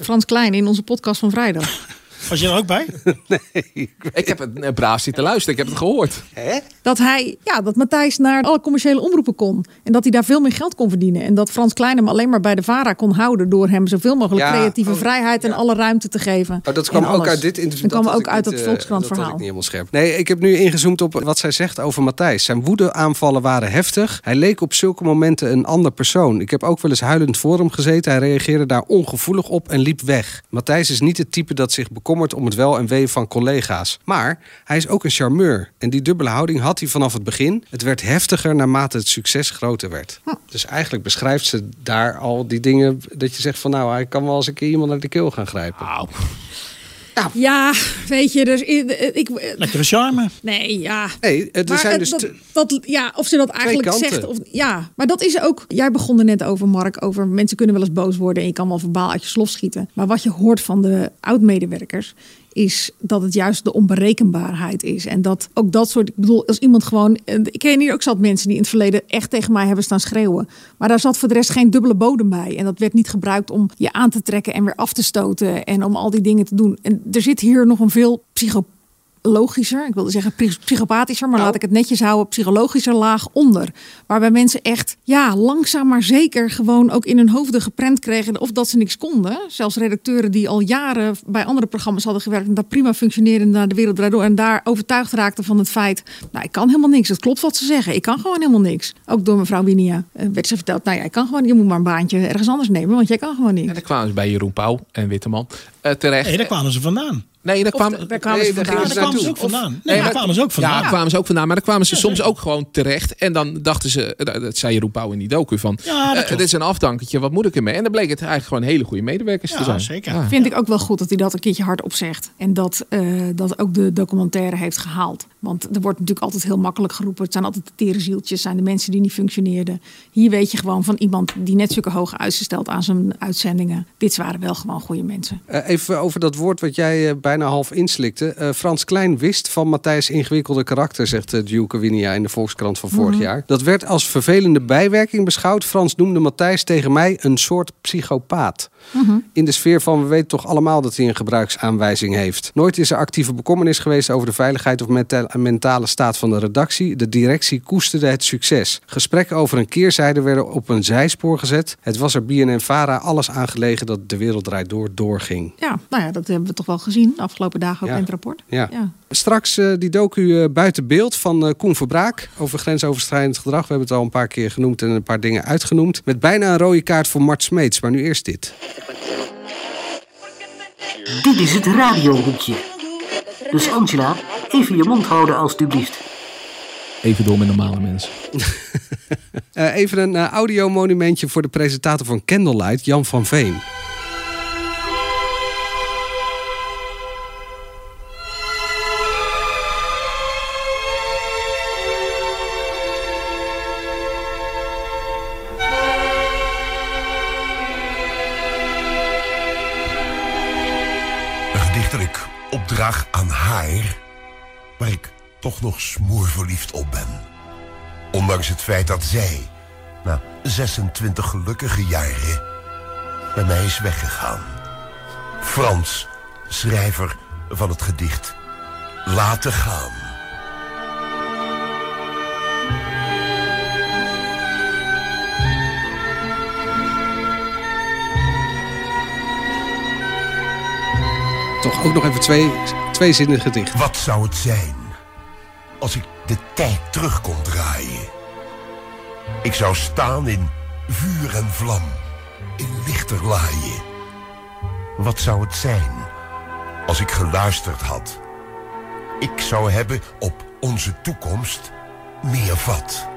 Frans Klein in onze podcast van vrijdag. Was je er ook bij? Ik heb het eh, braaf zitten luisteren. Ik heb het gehoord. Dat hij, ja, dat Matthijs naar alle commerciële omroepen kon. En dat hij daar veel meer geld kon verdienen. En dat Frans Klein hem alleen maar bij de VARA kon houden. Door hem zoveel mogelijk Ja, creatieve oh, vrijheid en alle ruimte te geven. Oh, dat kwam ook uit dit interview. Dat kwam ook uit dat eh, Volkskrant dat had verhaal. ik niet helemaal scherp. Nee, ik heb nu ingezoomd op wat zij zegt over Matthijs. Zijn woedeaanvallen waren heftig. Hij leek op zulke momenten een ander persoon. Ik heb ook wel eens huilend voor hem gezeten. Hij reageerde daar ongevoelig op en liep weg. Matthijs is niet het type dat zich bekommert om het wel en wee van collega's. Maar hij is ook een charmeur. En die dubbele houding had hij vanaf het begin. Het werd heftiger naarmate het succes groter werd. Dus eigenlijk beschrijft ze daar al die dingen dat je zegt van nou, hij kan wel eens een keer iemand naar de keel gaan grijpen. Ja, weet je, dus ik, ik, Lekkere charme. nee, ja. Nee, er Maar zijn het- dus... dat, ja, of ze dat eigenlijk kanten. zegt. Of, ja, maar dat is ook. Jij begon er net over, Mark. Over mensen kunnen wel eens boos worden. En je kan wel verbaal uit je slof schieten. Maar wat je hoort van de oud-medewerkers. Is dat het juist de onberekenbaarheid is. En dat ook dat soort. Ik bedoel, als iemand gewoon. eh, Ik ken hier ook zat mensen die in het verleden echt tegen mij hebben staan schreeuwen. Maar daar zat voor de rest geen dubbele bodem bij. En dat werd niet gebruikt om je aan te trekken en weer af te stoten. En om al die dingen te doen. En er zit hier nog een veel psycho logischer, ik wilde zeggen psy- psychopathischer, maar laat ik het netjes houden, psychologischer laag onder. Waarbij mensen echt, ja, langzaam maar zeker gewoon ook in hun hoofden geprent kregen of dat ze niks konden. Zelfs redacteuren die al jaren bij andere programma's hadden gewerkt en daar prima functioneren naar de wereld Draait Door en daar overtuigd raakten van het feit, nou, ik kan helemaal niks. Het klopt wat ze zeggen. Ik kan gewoon helemaal niks. Ook door mevrouw Winia eh, werd ze verteld, nou ja, ik kan gewoon, je moet maar een baantje ergens anders nemen, want jij kan gewoon niet. En dan kwamen ze bij Jeroen Pauw en Witteman eh, terecht. Nee, daar kwamen ze vandaan. Nee, daar kwamen, daar kwamen nee, ze daar vandaan. gingen Daar ze kwamen ze ook vandaan. Nee, Nee, daar maar- kwamen ze ook vandaan. Ja, daar kwamen ze ook vandaan. Maar dan kwamen ze soms ook gewoon terecht. En dan dachten ze, eh, dat zei Jeroen Pauw in die docu van... Ja, dat eh, dit is een afdankertje, wat moet ik ermee? En dan bleek het eigenlijk gewoon hele goede medewerkers te Ja, zijn. zeker. Ja. Vind ik ook wel goed dat hij dat een keertje hardop zegt. En dat, eh, dat ook de documentaire heeft gehaald. Want er wordt natuurlijk altijd heel makkelijk geroepen. Het zijn altijd de tere zieltjes, zijn de mensen die niet functioneerden. Hier weet je gewoon van iemand die net zulke hoge eisen stelt aan zijn uitzendingen. Dit waren wel gewoon goede mensen. Eh, even over dat woord wat jij eh, bijna half inslikte. Eh, Frans Klein wist van Matthijs ingewikkelde karakter, zegt uh, Duke Winia in de Volkskrant van vorig Mhm. jaar. Dat werd als vervelende bijwerking beschouwd. Frans noemde Matthijs tegen mij een soort psychopaat. Mhm. In de sfeer van we weten toch allemaal dat hij een gebruiksaanwijzing heeft. Nooit is er actieve bekommernis geweest over de veiligheid of menta- mentale staat van de redactie. De directie koesterde het succes. Gesprekken over een keerzijde werden op een zijspoor gezet. Het was er BNN Vara alles aangelegen dat de wereld draait door doorging. Ja, nou ja, dat hebben we toch wel gezien de afgelopen dagen ook Ja. in het rapport. Ja. Ja. Straks eh, die docu eh, buiten beeld van eh, Koen Verbraak over grensoverschrijdend gedrag. We hebben het al een paar keer genoemd en een paar dingen uitgenoemd. Met bijna een rode kaart voor Mart Smeets. Maar nu eerst dit. Dit is het radiohoekje. Dus Angela, even je mond houden alstublieft. Even door met normale mensen. Eh, even een audiomonumentje voor de presentator van Candlelight, Jan van Veen. Haar, waar ik toch nog smoorverliefd op ben. Ondanks het feit dat zij, na 26 gelukkige jaren, bij mij is weggegaan. Frans, schrijver van het gedicht Laten gaan. Toch ook nog even twee, twee zinnen gedicht. Wat zou het zijn als ik de tijd terug kon draaien? Ik zou staan in vuur en vlam, in lichterlaaien. Wat zou het zijn als ik geluisterd had? Ik zou hebben op onze toekomst meer vat.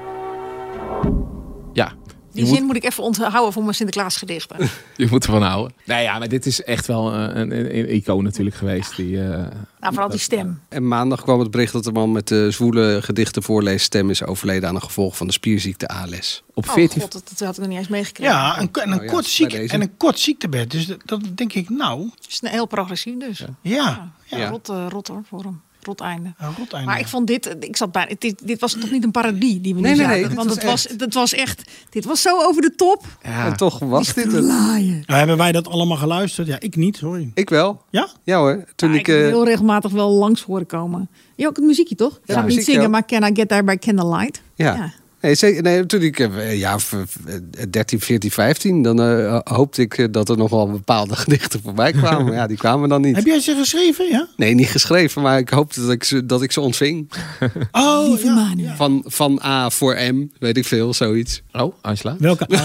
Die zin moet, moet ik even onthouden voor mijn Sinterklaasgedichten. je moet ervan houden. Nou ja, maar dit is echt wel een, een, een icoon natuurlijk geweest. Die, eh, Nou, vooral die stem. En maandag kwam het bericht dat de man met de zwoele gedichten voorleesstem is overleden aan een gevolg van de spierziekte ALS. op Oh 14 god, dat, dat had ik nog niet eens meegekregen. Ja, een, en een, Oh ja, kort, ziek, en een kort ziektebed. Dus dat, dat denk ik, nou, Het is een heel progressief dus. Ja, ja. ja, Ja. Rot, eh, rot hoor, voor hem. Rot einde. Een rot einde. Maar ik vond dit, ik zat bij, dit, dit was toch niet een parodie die we nu Nee, nee, zagen? nee, Want het was, echt. het was echt, dit was zo over de top. Ja. En toch was dit het. Laaien. Nou, hebben wij dat allemaal geluisterd? Ja, ik niet, sorry. Ik wel. Ja? Ja hoor. Toen Ja, ik, ik heb eh, heel regelmatig wel langs horen komen. Je ook het muziekje toch? Ik Ja, ga niet zingen, ook. maar Can I Get There by Candlelight? ja. Nee, zeker, nee, toen ik eh, ja, v- v- 13, 14, 15, dan eh, hoopte ik eh, dat er nog wel bepaalde gedichten voorbij kwamen. Maar ja, die kwamen dan niet. Heb jij ze geschreven? Ja? Nee, niet geschreven, maar ik hoopte dat ik ze, dat ik ze ontving. Oh, Lieve ja. Manu. Van, van A voor M, weet ik veel, zoiets. Oh, Angela. Welke?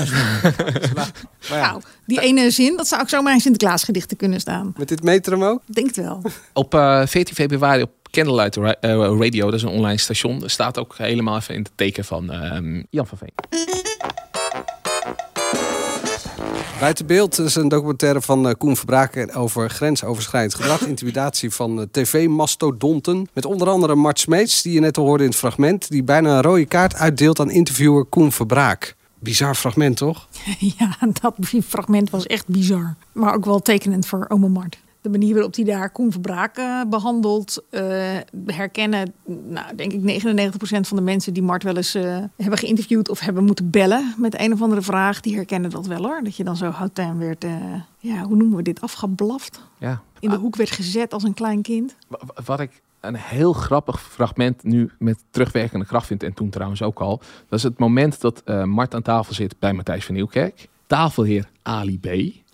Nou, die ene zin, dat zou ook zomaar in Sinterklaasgedichten kunnen staan. Met dit metrum ook? Denk het wel. Op eh, 14 februari op Candlelight eh, Radio, dat is een online station, staat ook helemaal even in het teken van ehm, Jan van Veen. Buiten beeld is een documentaire van eh, Koen Verbraken over grensoverschrijdend gedrag. intimidatie van eh, tv-mastodonten. Met onder andere Mart Smeets, die je net al hoorde in het fragment. Die bijna een rode kaart uitdeelt aan interviewer Koen Verbraak. Bizar fragment, toch? Ja, dat fragment was echt bizar. Maar ook wel tekenend voor Ome Mart. De manier waarop hij daar Koen Verbraak eh, behandelt, eh, herkennen, nou, denk ik 99% van de mensen die Mart wel eens eh, hebben geïnterviewd of hebben moeten bellen met een of andere vraag, die herkennen dat wel hoor. Dat je dan zo houtin werd, eh, ja, hoe noemen we dit, afgeblaft. Ja. In de hoek werd gezet als een klein kind. Wa- wa- Wat ik een heel grappig fragment nu met terugwerkende kracht vind, en toen trouwens ook al, dat is het moment dat Mart aan tafel zit bij Matthijs van Nieuwkerk. Tafelheer Ali B.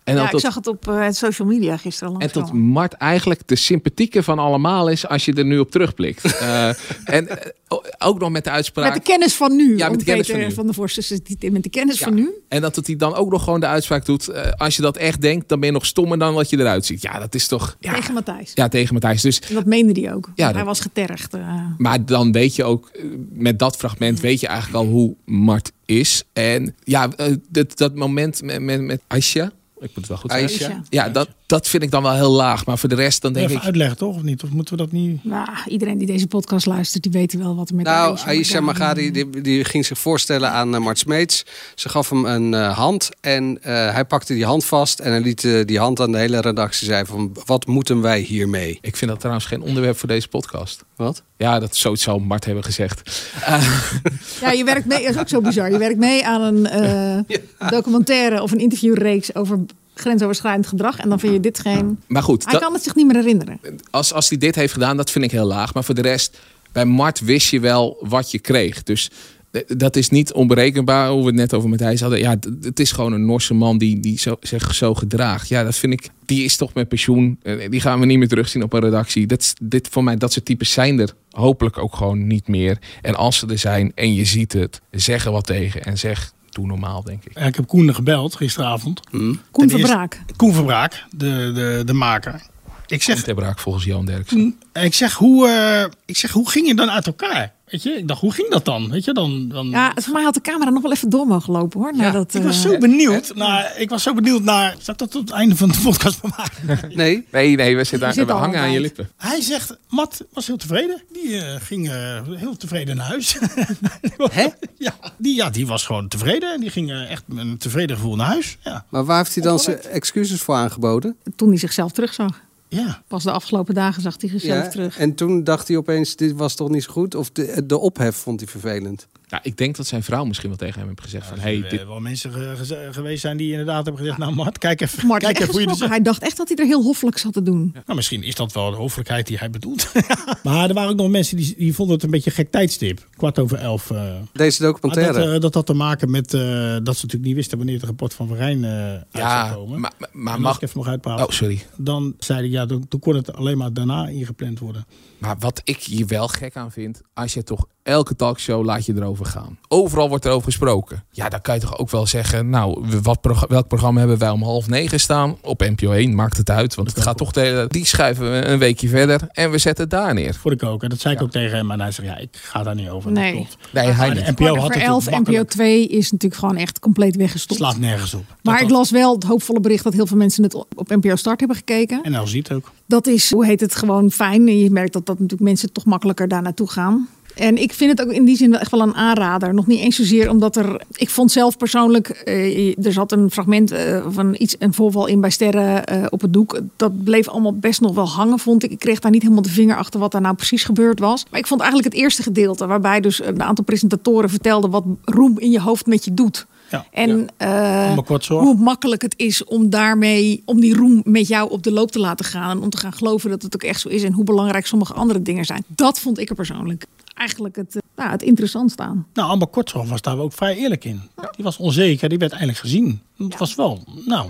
En ja, ik tot, zag het op eh, social media gisteren. en tot Mart eigenlijk de sympathieke van allemaal is als je er nu op terugblikt. Eh, en eh, ook nog met de uitspraak. Met de kennis van nu. Ja, met de kennis Peter van nu. van de Vorst het met de kennis Ja. van nu. En dat hij dan ook nog gewoon de uitspraak doet. als je dat echt denkt, dan ben je nog stommer dan wat je eruit ziet. Ja, dat is toch. Ja, Tegen Matthijs. ja tegen Matthijs. Dus, En dat meende hij ook. Ja, hij dat- was getergd. maar dan weet je ook, met dat fragment weet je eigenlijk al hoe Mart is. En ja, dat, dat moment met, met, met Aisha. Ik moet het wel goed Aisha. zeggen. Ja, dat, dat vind ik dan wel heel laag. Maar voor de rest dan denk Even ik... uitleggen toch, of niet? Of moeten we dat niet... Nou, iedereen die deze podcast luistert, die weet wel wat er met Nou, Aisha Aisha Magadi- die, die ging zich voorstellen aan eh, Mart Smeets. Ze gaf hem een eh, hand en eh, hij pakte die hand vast en hij liet eh, die hand aan de hele redactie zei van wat moeten wij hiermee? Ik vind dat trouwens geen onderwerp voor deze podcast. Wat? Ja, dat zoiets zou Mart hebben gezegd. Ja, je werkt mee, dat is ook zo bizar. Je werkt mee aan een eh, documentaire of een interviewreeks over grensoverschrijdend gedrag. En dan vind je dit geen... maar goed, Hij dat- kan het zich niet meer herinneren. als, als hij dit heeft gedaan, dat vind ik heel laag. Maar voor de rest, bij Mart wist je wel wat je kreeg. Dus eh, dat is niet onberekenbaar, hoe we het net over Matthijs hadden. Ja, het is gewoon een Norse man die, die zo, zich zo gedraagt. Ja, dat vind ik, die is toch met pensioen. Eh, Die gaan we niet meer terugzien op een redactie. Dat, dit, voor mij, dat soort types zijn er hopelijk ook gewoon niet meer. En als ze er zijn en je ziet het, zeg er wat tegen. En zeg, doe normaal, denk ik. Ik heb Koen gebeld gisteravond. Koen Ten eerste- Verbraak. Koen Verbraak, de, de, de maker. Ik zeg, Ter braak volgens Johan Derksen. ik, zeg, hoe, eh, ik zeg, hoe ging je dan uit elkaar? Weet je, ik dacht, hoe ging dat dan? Weet je, dan, dan... Ja, voor mij had de camera nog wel even door mogen lopen hoor. Nadat, ik was eh, zo benieuwd naar, ik was zo benieuwd naar, ik dat tot het einde van de podcast maken? Nee? Nee, nee, we, zitten zit we hangen aan je lippen. Hij zegt, Matt was heel tevreden. Die eh, ging eh, heel tevreden naar huis. Hè? Ja, die, ja, die was gewoon tevreden. En die ging eh, echt met een tevreden gevoel naar huis. Ja. Maar waar heeft hij dan zijn excuses voor aangeboden? Toen hij zichzelf terugzag. Ja. Pas de afgelopen dagen zag hij zichzelf Ja, terug. En toen dacht hij opeens, dit was toch niet zo goed? Of de, de ophef vond hij vervelend? Ja, ik denk dat zijn vrouw misschien wel tegen hem heeft gezegd van... Hey, Er dit, wel mensen ge- ge- geweest zijn die inderdaad hebben gezegd... Nou Mart, kijk even, Mart kijk even hoe je. Hij dacht echt dat hij er heel hoffelijk zat te doen. Nou, misschien is dat wel de hoffelijkheid die hij bedoelt. maar er waren ook nog mensen die, die vonden het een beetje een gek tijdstip. Kwart over elf. eh. Deze documentaire. dat, eh, dat had te maken met eh, dat ze natuurlijk niet wisten wanneer het rapport van Van Rijn eh uit ja, zou komen. maar, maar, maar mag... ik even nog uitpraten. Oh, sorry. Dan zei ik, ja, toen, toen kon het alleen maar daarna ingepland worden. Maar wat ik hier wel gek aan vind, als je toch elke talkshow laat je erover gaan. Overal wordt erover gesproken. Ja, dan kan je toch ook wel zeggen, nou, wat, prog- welk programma hebben wij om half negen staan? Op NPO 1, maakt het uit, want het gaat toch de hele... Die schuiven we een weekje verder en we zetten het daar neer. Vond ik ook. En dat zei ik ook tegen hem. En hij zei, ja, ik ga daar niet over. Nee. Dat. Nee, hij Maar niet. de NPO had het 11, NPO makkelijk. 2 is natuurlijk gewoon echt compleet weggestopt. slaat nergens op. maar Dat ik las wel het hoopvolle bericht dat heel veel mensen het op NPO Start hebben gekeken. En nou ziet ook. Dat is, hoe heet het, gewoon fijn. En je merkt dat, dat natuurlijk mensen toch makkelijker daar naartoe gaan. En ik vind het ook in die zin wel echt wel een aanrader. Nog niet eens zozeer omdat er... Ik vond zelf persoonlijk... eh, er zat een fragment eh, van iets, een voorval in bij Sterren eh, op het doek. Dat bleef allemaal best nog wel hangen, vond ik. Ik kreeg daar niet helemaal de vinger achter wat daar nou precies gebeurd was. Maar ik vond eigenlijk het eerste gedeelte... waarbij dus een aantal presentatoren vertelden... wat roem in je hoofd met je doet. Ja. En eh, kort zorg. hoe makkelijk het is om daarmee, om die roem met jou op de loop te laten gaan. En om te gaan geloven dat het ook echt zo is. En hoe belangrijk sommige andere dingen zijn. Dat vond ik er persoonlijk eigenlijk het, eh, nou, het interessantst aan. Nou, Amber Korthoff was daar ook vrij eerlijk in. Die was onzeker, die werd eindelijk gezien. Dat was wel, nou...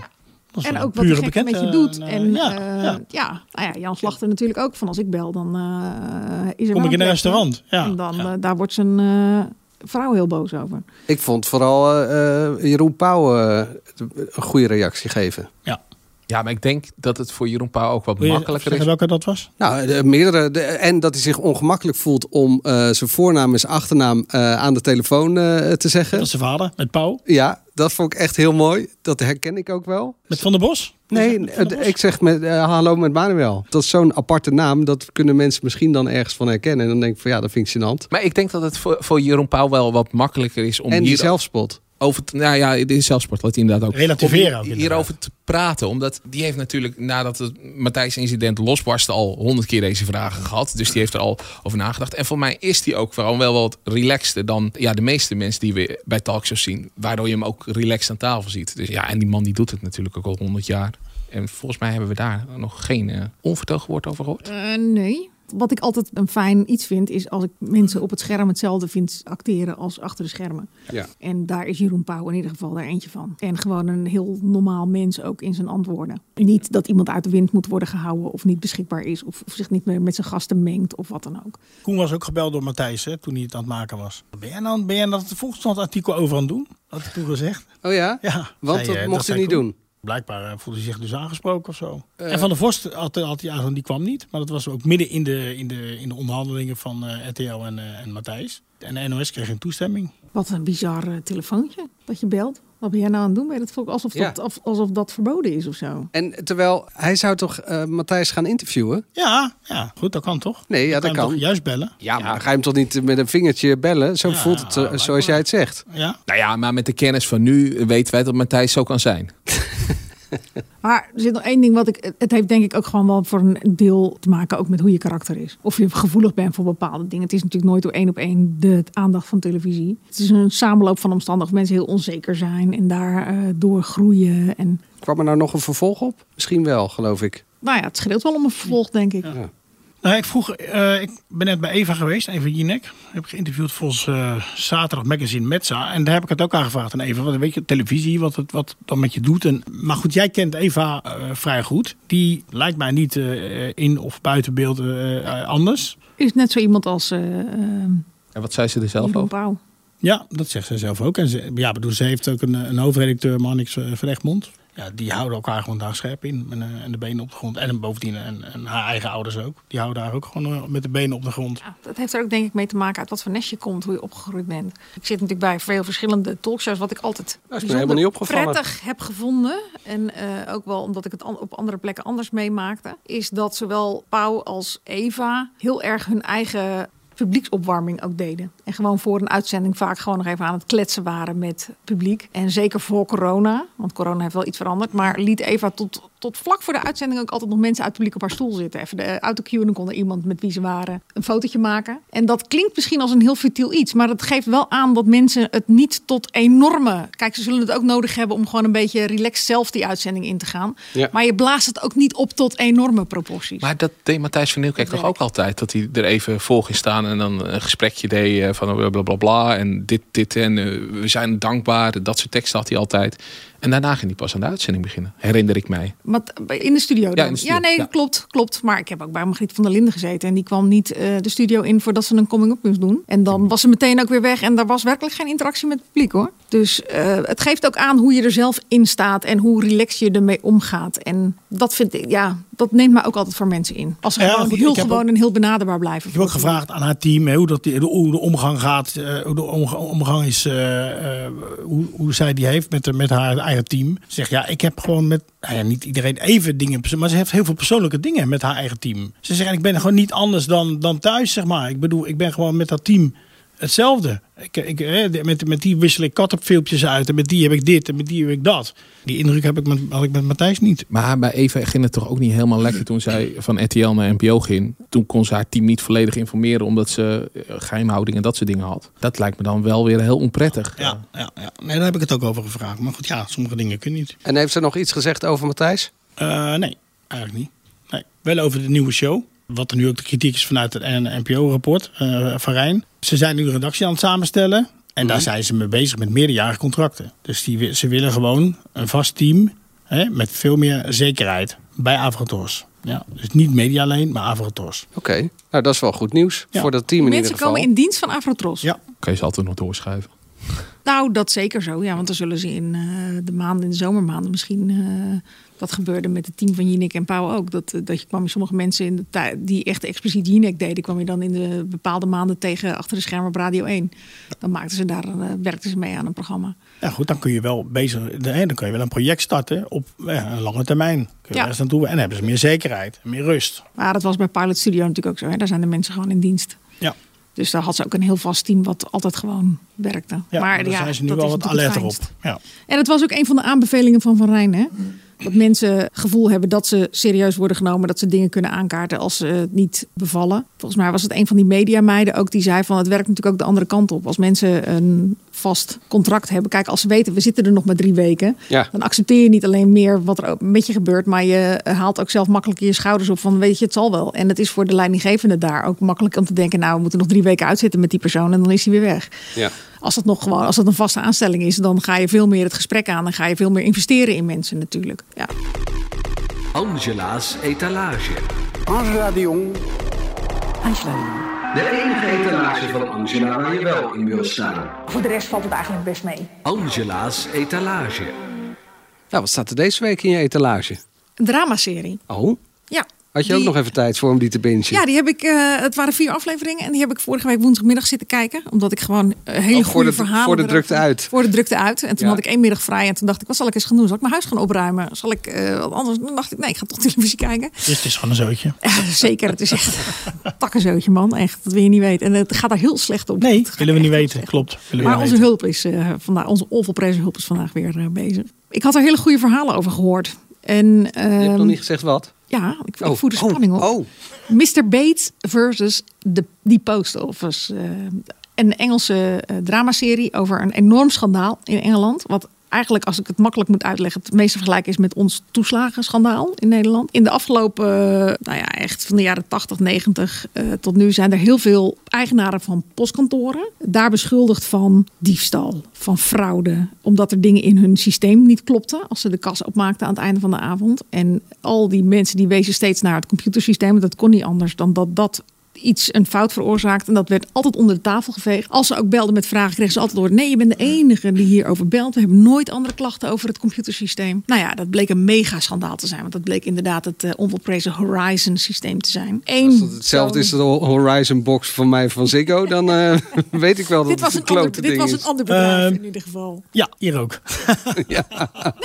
was En ook wat gek met je eh, doet. eh, En ja, ja, ja. ja. Nou ja, Jan Slachter natuurlijk ook. Van als ik bel, dan eh, is er Kom ik in een restaurant, ja, En dan, ja. eh, daar wordt zijn eh, vrouw heel boos over. Ik vond vooral eh, eh, Jeroen Pauw eh, een goede reactie geven. Ja. Ja, maar ik denk dat het voor Jeroen Pauw ook wat Wil je makkelijker is. welke dat was? Nou, de, meerdere. de- en dat hij zich ongemakkelijk voelt om eh, zijn voornaam en zijn achternaam eh, aan de telefoon eh, te zeggen. Dat is zijn vader, met Pauw. Ja, dat vond ik echt heel mooi. Dat herken ik ook wel. Met Van der Bos? Nee, der Bos? ik zeg met, eh, hallo met Manuel. Dat is zo'n aparte naam. Dat kunnen mensen misschien dan ergens van herkennen. En dan denk ik van ja, dat vind ik gênant. Maar ik denk dat het voor, voor Jeroen Pauw wel wat makkelijker is om en die hier zelfspot. Over te, nou ja, dit is zelfsport, wat hij inderdaad ook. Relativeren ook hierover te praten. Omdat die heeft natuurlijk nadat het Matthijs-incident losbarstte al honderd keer deze vragen gehad. Dus die heeft er al over nagedacht. En voor mij is die ook vooral wel wat relaxter dan ja, de meeste mensen die we bij talkshows zien. Waardoor je hem ook relaxed aan tafel ziet. Dus ja, en die man die doet het natuurlijk ook al honderd jaar. En volgens mij hebben we daar nog geen uh, onvertogen woord over gehoord. Eh, nee. Wat ik altijd een fijn iets vind, is als ik mensen op het scherm hetzelfde vind acteren als achter de schermen. Ja. En daar is Jeroen Pauw in ieder geval daar eentje van. En gewoon een heel normaal mens ook in zijn antwoorden. Niet dat iemand uit de wind moet worden gehouden of niet beschikbaar is. Of, of zich niet meer met zijn gasten mengt of wat dan ook. Koen was ook gebeld door Matthijs hè, toen hij het aan het maken was. Ben jij nou, ben jij dat het Volkskrant-artikel over aan het doen? Had hij toen gezegd? Oh ja? Ja. Want dat mocht hij niet Koen. doen. Blijkbaar eh, voelde hij zich dus aangesproken of zo. Eh. en Van der Vorst had, had hij eigenlijk, die kwam niet. Maar dat was ook midden in de, in de, in de onderhandelingen van eh, RTL en, eh, en Matthijs. En de NOS kreeg een toestemming. Wat een bizar telefoontje dat je belt. Wat ben jij nou aan het doen? Je dat volk alsof, Ja. dat, of- alsof dat verboden is of zo? En terwijl hij zou toch eh, Matthijs gaan interviewen? Ja, ja, goed, dat kan toch? Nee, ja, dat kan. toch juist bellen? Ja, maar ga je hem toch niet met een vingertje bellen? Zo Ja, voelt het, eh, zoals jij het zegt. Ja. Nou ja, maar met de kennis van nu weten wij dat Matthijs zo kan zijn. Maar er zit nog één ding wat ik. Het heeft denk ik ook gewoon wel voor een deel te maken ook met hoe je karakter is. Of je gevoelig bent voor bepaalde dingen. Het is natuurlijk nooit door één op één de aandacht van televisie. Het is een samenloop van omstandigheden. Mensen heel onzeker zijn en daar eh, door groeien. En Kwam er nou nog een vervolg op? Misschien wel, geloof ik. nou ja, het scheelt wel om een vervolg, denk ik. Nou, ik vroeg, eh, ik ben net bij Eva geweest, Eva Jinek. Heb ik geïnterviewd volgens eh, zaterdag magazine Metza. En daar heb ik het ook aan gevraagd aan Eva. Wat weet je, televisie, wat het wat dan met je doet. En, maar goed, jij kent Eva eh, vrij goed. Die lijkt mij niet eh, in of buiten beeld anders. Is net zo iemand als En wat zei ze er zelf over? Ja, dat zegt ze zelf ook. En ze, ja, bedoel, ze heeft ook een, een hoofdredacteur, Mannix eh, van Egmond. Ja, die houden elkaar gewoon daar scherp in. En, eh, en de benen op de grond. En bovendien, en, en haar eigen ouders ook. Die houden haar ook gewoon eh, met de benen op de grond. Ja, dat heeft er ook denk ik mee te maken uit wat voor nest je komt, hoe je opgegroeid bent. Ik zit natuurlijk bij veel verschillende talkshows, wat ik altijd me helemaal bijzonder niet opgevallen. prettig heb gevonden. En eh, ook wel omdat ik het an- op andere plekken anders meemaakte. Is dat zowel Pauw als Eva heel erg hun eigen publieksopwarming ook deden. En gewoon voor een uitzending vaak gewoon nog even aan het kletsen waren met publiek. En zeker voor corona, want corona heeft wel iets veranderd. Maar liet Eva tot, tot vlak voor de uitzending ook altijd nog mensen uit het publiek op haar stoel zitten. Even de autocue en dan kon er iemand met wie ze waren een fotootje maken. En dat klinkt misschien als een heel futiel iets. Maar dat geeft wel aan dat mensen het niet tot enorme... Kijk, ze zullen het ook nodig hebben om gewoon een beetje relaxed zelf die uitzending in te gaan. Ja. Maar je blaast het ook niet op tot enorme proporties. Maar dat deed Matthijs van Nieuwkerk toch ook altijd? Dat hij er even voor ging staan en dan een gesprekje deed eh, van bla bla bla, bla en dit, dit en eh, we zijn dankbaar. Dat soort teksten had hij altijd. En daarna ging hij pas aan de uitzending beginnen, herinner ik mij. Maar t- in de studio dan? Ja, de studio, nee, ja. klopt, klopt. Maar ik heb ook bij Margriet van der Linden gezeten. En die kwam niet eh, de studio in voordat ze een coming-up moest doen. En dan was ze meteen ook weer weg. En daar was werkelijk geen interactie met het publiek hoor. Dus eh, het geeft ook aan hoe je er zelf in staat. En hoe relaxed je ermee omgaat. En dat vind ik, ja, dat neemt mij ook altijd voor mensen in. Als ze Ja, gewoon goed, heel gewoon ook- en heel benaderbaar blijven. Ik heb ook gevraagd aan haar team hè, hoe, dat, die- hoe de omgang gaat, eh, hoe de omga- omgang is, eh, eh, hoe, hoe zij die heeft met, met haar eigen team. Ze zegt ja, ik heb gewoon met, nou ja, niet iedereen even dingen, maar ze heeft heel veel persoonlijke dingen met haar eigen team. Ze zegt ik ben gewoon niet anders dan, dan thuis, zeg maar. Ik bedoel, ik ben gewoon met dat team hetzelfde. Ik, ik, hè, met, met die wissel ik kattenfilmpjes uit en met die heb ik dit en met die heb ik dat. Die indruk heb ik met, had ik met Matthijs niet. Maar bij Eva ging het toch ook niet helemaal lekker toen zij van RTL naar NPO ging. Toen kon ze haar team niet volledig informeren omdat ze eh, geheimhouding en dat soort dingen had. Dat lijkt me dan wel weer heel onprettig. Ja, ja, ja. Nee, daar heb ik het ook over gevraagd. Maar goed, ja, sommige dingen kunnen niet. En heeft ze nog iets gezegd over Matthijs? Eh, nee, eigenlijk niet. Nee. Wel over de nieuwe show. Wat er nu ook de kritiek is vanuit het NPO-rapport eh, van Rijn. Ze zijn nu een redactie aan het samenstellen. En daar zijn ze mee bezig met meerderjarige contracten. Dus die, ze willen gewoon een vast team hè, met veel meer zekerheid bij Avrotors. Ja, dus niet media alleen, maar Avrotors. Oké, nou dat is wel goed nieuws Ja. voor dat team in Mensen ieder geval. komen in dienst van Afrotros. Ja. Kan je ze altijd nog doorschuiven. Nou, dat zeker zo. Ja, want dan zullen ze in eh, de maanden, in de zomermaanden misschien. eh, dat gebeurde met het team van Jinek en Pauw ook. Dat, eh, dat je kwam sommige mensen in de die echt expliciet Jinek deden, kwam je dan in de bepaalde maanden tegen achter de schermen op Radio 1. Dan maakten ze daar, werkten ze mee aan een programma. Ja, goed, dan kun je wel bezig, dan kun je wel een project starten op ja, een lange termijn. Kun je Ja. ergens naartoe en dan hebben ze meer zekerheid, meer rust. Maar dat was bij Pilot Studio natuurlijk ook zo. Hè? Daar zijn de mensen gewoon in dienst. Ja. Dus daar had ze ook een heel vast team wat altijd gewoon werkte. Ja, maar daar ja, zijn ze nu wel wat alerter op. Ja. En het was ook een van de aanbevelingen van Van Rijn. Hè? Dat mensen het gevoel hebben dat ze serieus worden genomen. Dat ze dingen kunnen aankaarten als ze het niet bevallen. Volgens mij was het een van die mediameiden ook die zei van het werkt natuurlijk ook de andere kant op. Als mensen een vast contract hebben. Kijk, als ze weten we zitten er nog maar drie weken. Ja. Dan accepteer je niet alleen meer wat er met je gebeurt. Maar je haalt ook zelf makkelijk je schouders op van weet je het zal wel. En het is voor de leidinggevende daar ook makkelijk om te denken. Nou we moeten nog drie weken uitzitten met die persoon en dan is hij weer weg. Ja. Als het nog gewoon, als het een vaste aanstelling is, dan ga je veel meer het gesprek aan. Dan ga je veel meer investeren in mensen natuurlijk. Ja. Angela's etalage. Angela de Jong. Angela. De enige etalage van Angela waar je wel in wil staan. Voor de rest valt het eigenlijk best mee. Angela's etalage. Nou, wat staat er deze week in je etalage? Een dramaserie. Oh, Ja. Had je ook nog even tijd voor om die te bingen? Ja, die heb ik. eh, het waren vier afleveringen en die heb ik vorige week woensdagmiddag zitten kijken, omdat ik gewoon eh, hele Oh, voor goede de- verhalen voor de drukte uit. Voor de drukte uit. En toen Ja. had ik één middag vrij en toen dacht ik, wat zal ik eens gaan doen? Zal ik mijn huis gaan opruimen? Zal ik eh, wat anders? Toen dacht ik, nee, ik ga toch televisie kijken. Dus het is gewoon een zootje. Zeker, het is echt een takkenzootje, man. Echt, dat wil je niet weten. En het gaat daar heel slecht op. Nee, willen we niet weten. Klopt. Willen maar onze weten. hulp is eh, vandaag, onze onvolprezen hulp is vandaag weer bezig. Ik had er hele goede verhalen over gehoord. En, Je hebt nog ehm, niet gezegd wat? Ja, ik, ik Oh, voer de oh, spanning op. oh. Mr. Bates versus de, die Post Office. eh, een Engelse eh, dramaserie over een enorm schandaal in Engeland. Wat eigenlijk, als ik het makkelijk moet uitleggen, het meeste vergelijken is met ons toeslagenschandaal in Nederland. In de afgelopen, eh, nou ja, echt van de jaren 80, 90 eh, tot nu zijn er heel veel eigenaren van postkantoren daar beschuldigd van diefstal, van fraude, omdat er dingen in hun systeem niet klopten als ze de kas opmaakten aan het einde van de avond. En al die mensen die wezen steeds naar het computersysteem, dat kon niet anders dan dat dat iets een fout veroorzaakt. En dat werd altijd onder de tafel geveegd. Als ze ook belden met vragen, kregen ze altijd door... nee, je bent de enige die hierover belt. We hebben nooit andere klachten over het computersysteem. Nou ja, dat bleek een mega schandaal te zijn. Want dat bleek inderdaad het eh, onvolprezen Horizon systeem te zijn. Eén Als dat hetzelfde is als de Horizon Box van mij van Ziggo, dan eh, weet ik wel dat Dit was, het een een ander, klote dit was een ander bedrijf Ehm, in ieder geval. Ja, hier ook.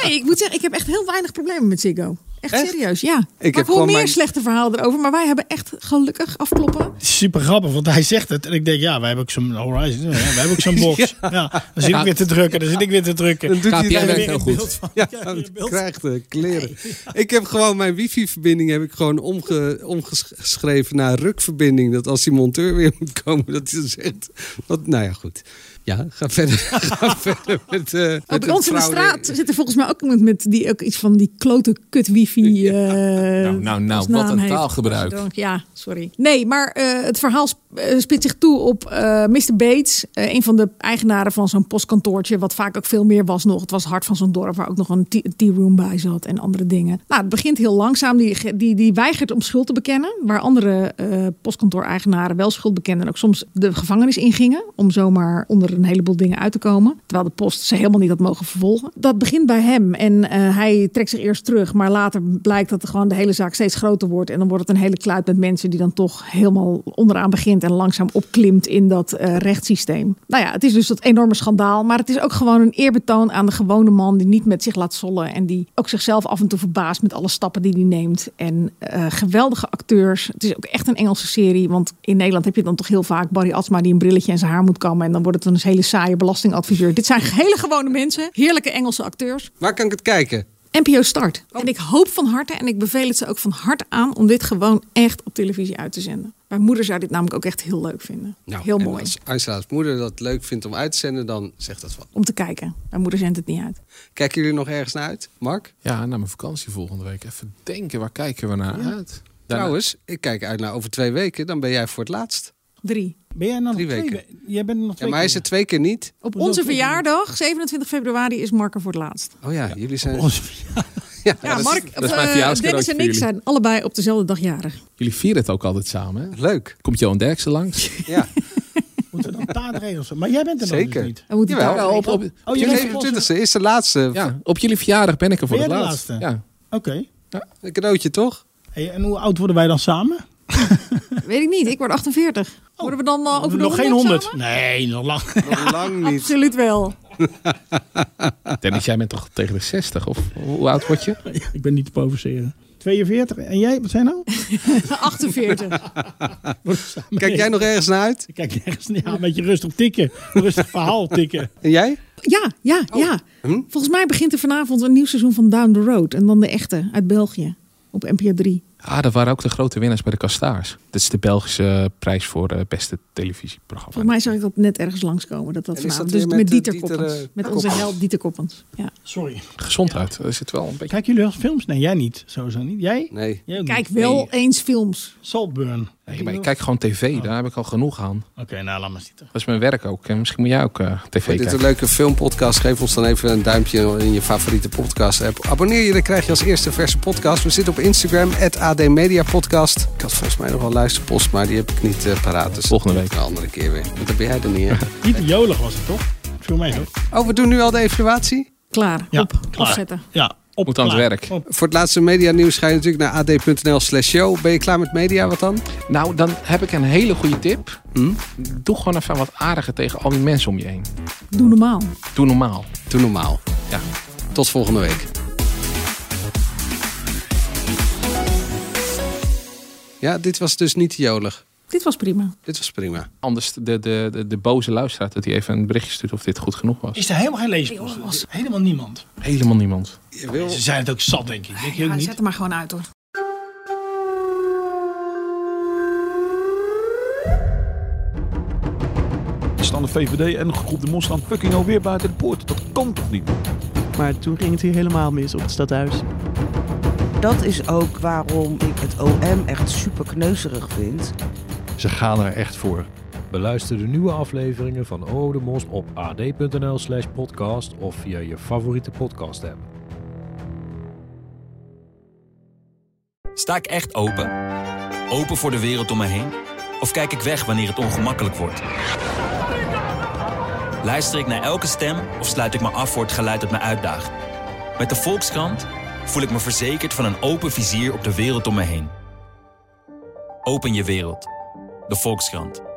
Nee, ik moet zeggen, ik heb echt heel weinig problemen met Ziggo. Echt, Echt? serieus, ja. Ik heb gewoon meer mijn- slechte verhalen erover. Maar wij hebben echt gelukkig afkloppen. Super grappig, want hij zegt het. En ik denk, ja, wij hebben ook zo'n Horizon. Ja, wij hebben ook zo'n box. ja. Dan zit ik weer te drukken, dan zit ik weer te drukken. Dan doet hij Dan het weer heel een goed. beeld van- Ja, krijgt de kleren. Ik heb gewoon mijn wifi-verbinding heb ik gewoon omge, omgeschreven naar rukverbinding. Dat als die monteur weer moet komen, dat hij dan zegt. Wat, nou ja, goed. Ja, ga verder. ga verder met, eh met bij het ons in de straat zit er volgens mij ook iemand met die ook iets van die klote kut wifi. eh, nou, nou, als wat een heeft. taalgebruik. Ja, sorry. Nee, maar eh, het verhaal eh, spitst zich toe op eh, Mr. Bates, eh, een van de eigenaren van zo'n postkantoortje, wat vaak ook veel meer was nog. Het was het hart van zo'n dorp waar ook nog een tea- room bij zat en andere dingen. Nou, het begint heel langzaam. Die, die, die weigert om schuld te bekennen, waar andere postkantoor-eigenaren wel schuld bekennen en ook soms de gevangenis ingingen om zomaar onder een heleboel dingen uit te komen. Terwijl de post ze helemaal niet had mogen vervolgen. Dat begint bij hem en hij trekt zich eerst terug, maar later blijkt dat gewoon de hele zaak steeds groter wordt. En dan wordt het een hele kluit met mensen die dan toch helemaal onderaan en langzaam opklimt in dat eh, rechtssysteem. Nou ja, het is dus dat enorme schandaal, maar het is ook gewoon een eerbetoon aan de gewone man die niet met zich laat zollen en die ook zichzelf af en toe verbaast met alle stappen die hij neemt. En eh, geweldige acteurs. Het is ook echt een Engelse serie, want in Nederland heb je dan toch heel vaak Barry Atsma die een brilletje en zijn haar moet kammen en dan wordt het een hele saaie belastingadviseur. Dit zijn hele gewone mensen, heerlijke Engelse acteurs. Waar kan ik het kijken? NPO Start. En ik hoop van harte, en ik beveel het ze ook van harte aan, om dit gewoon echt op televisie uit te zenden. Mijn moeder zou dit namelijk ook echt heel leuk vinden. Nou, heel en mooi. Als Angela's moeder dat leuk vindt om uit te zenden, dan zegt dat wat. Om te kijken. Mijn moeder zendt het niet uit. Kijken jullie nog ergens naar uit? Mark? Ja, naar mijn vakantie volgende week. Even denken, waar kijken we naar uit? Daarna- Trouwens, ik kijk uit naar over twee weken. Dan ben jij voor het laatst. Drie. Ben jij nou Drie nog twee weken. we- Jij bent er nog Ja, twee maar hij is er twee keer niet. Op onze verjaardag, 27 februari, is Mark er voor het laatst. Oh ja, jullie zijn... Ja, dat is- Mark, dat is of, mijn eh, Dennis en ik jullie. zijn allebei op dezelfde dag jarig. Jullie vieren het ook altijd samen, hè? Leuk. Komt Johan Derksen langs? Ja. Moeten we dan taartregels? Maar jij bent er nog Zeker. dus niet. We moeten Jawel. taart Ja, op, op, Oh, bent 27e is de laatste. ja, op jullie verjaardag ben ik er voor Ben de laatst. laatste? Ja. Oké. Een cadeautje, toch? Hey, en hoe oud worden wij dan samen? Weet ik niet, ik word 48. Worden we dan uh, over de nog geen 100 100? samen? Nee, nog lang. Nog lang niet. Absoluut wel. Dennis, jij bent toch tegen de 60? Of hoe oud word je? Ik ben niet te provoceren. 42. En jij, wat zijn nou? 48. Kijk jij nog ergens naar uit? Ik kijk nergens naar. Ja, een beetje rustig tikken. Rustig verhaal tikken. En jij? Ja, ja, ja. Hm? Volgens mij begint er vanavond een nieuw seizoen van Down the Road. En dan de echte uit België. Op NPO 3. Ah, dat waren ook de grote winnaars bij de Kastaars. Dat is de Belgische prijs voor de beste televisieprogramma. Volgens mij zag ik dat net ergens langskomen. Dat dat dat Dus met, met, eh, Dieter, Dieter, Koppens. eh, Met onze Koppens? held Dieter Koppens. Ja. Sorry. Gezondheid. Er zit wel een beetje... Kijken jullie wel films? Nee, jij niet. Sowieso niet. Jij? Nee. Jij Kijk niet? wel Nee. eens films. Saltburn. Nee, maar ik kijk gewoon tv. Daar heb ik al genoeg aan. Oké, nou laat maar zitten. Dat is mijn werk ook. En misschien moet jij ook eh, tv Vond dit kijken. een leuke filmpodcast? Geef ons dan even een duimpje in je favoriete podcast app. Abonneer je, dan krijg je als eerste verse podcast. We zitten op Instagram, AD Media Podcast. Ik had volgens mij nog wel luisterpost, maar die heb ik niet eh, paraat. Dus Volgende week. Een andere keer weer. Want dan ben jij er niet, hè? Niet jolig was het toch? Viel mij toch? Oh, we doen nu al de evaluatie? Klaar. Ja, op. klaar. Afzetten. Ja, op Moet aan het werk. Op. Voor het laatste media nieuws ga je natuurlijk naar ad.nl slash show. Ben je klaar met media? Wat dan? Nou, dan heb ik een hele goede tip. Hm? Doe gewoon even wat aardiger tegen al die mensen om je heen. Doe normaal. Doe normaal. Doe normaal. Ja. Tot volgende week. Ja, dit was dus niet jolig. Dit was prima. Dit was prima. Anders de, de, de, de boze luisteraar dat hij even een berichtje stuurt of dit goed genoeg was. Is er helemaal geen leespost? Helemaal niemand. Helemaal niemand. Je wil... Ze zijn het ook zat, denk ik. Denk Ja, niet? zet hem maar gewoon uit hoor. Staan de VVD en groep de Mos staan fucking alweer buiten de poort. Dat kan toch niet? Maar toen ging het hier helemaal mis op het stadhuis. Dat is ook waarom ik het OM echt super kneuzerig vind. Ze gaan er echt voor. Beluister de nieuwe afleveringen van Oh de Mos op ad.nl slash podcast of via je favoriete podcast app. Sta ik echt open? Open voor de wereld om me heen? Of kijk ik weg wanneer het ongemakkelijk wordt? Luister ik naar elke stem of sluit ik me af voor het geluid dat me uitdaagt? Met de Volkskrant voel ik me verzekerd van een open vizier op de wereld om me heen. Open je wereld. De Volkskrant.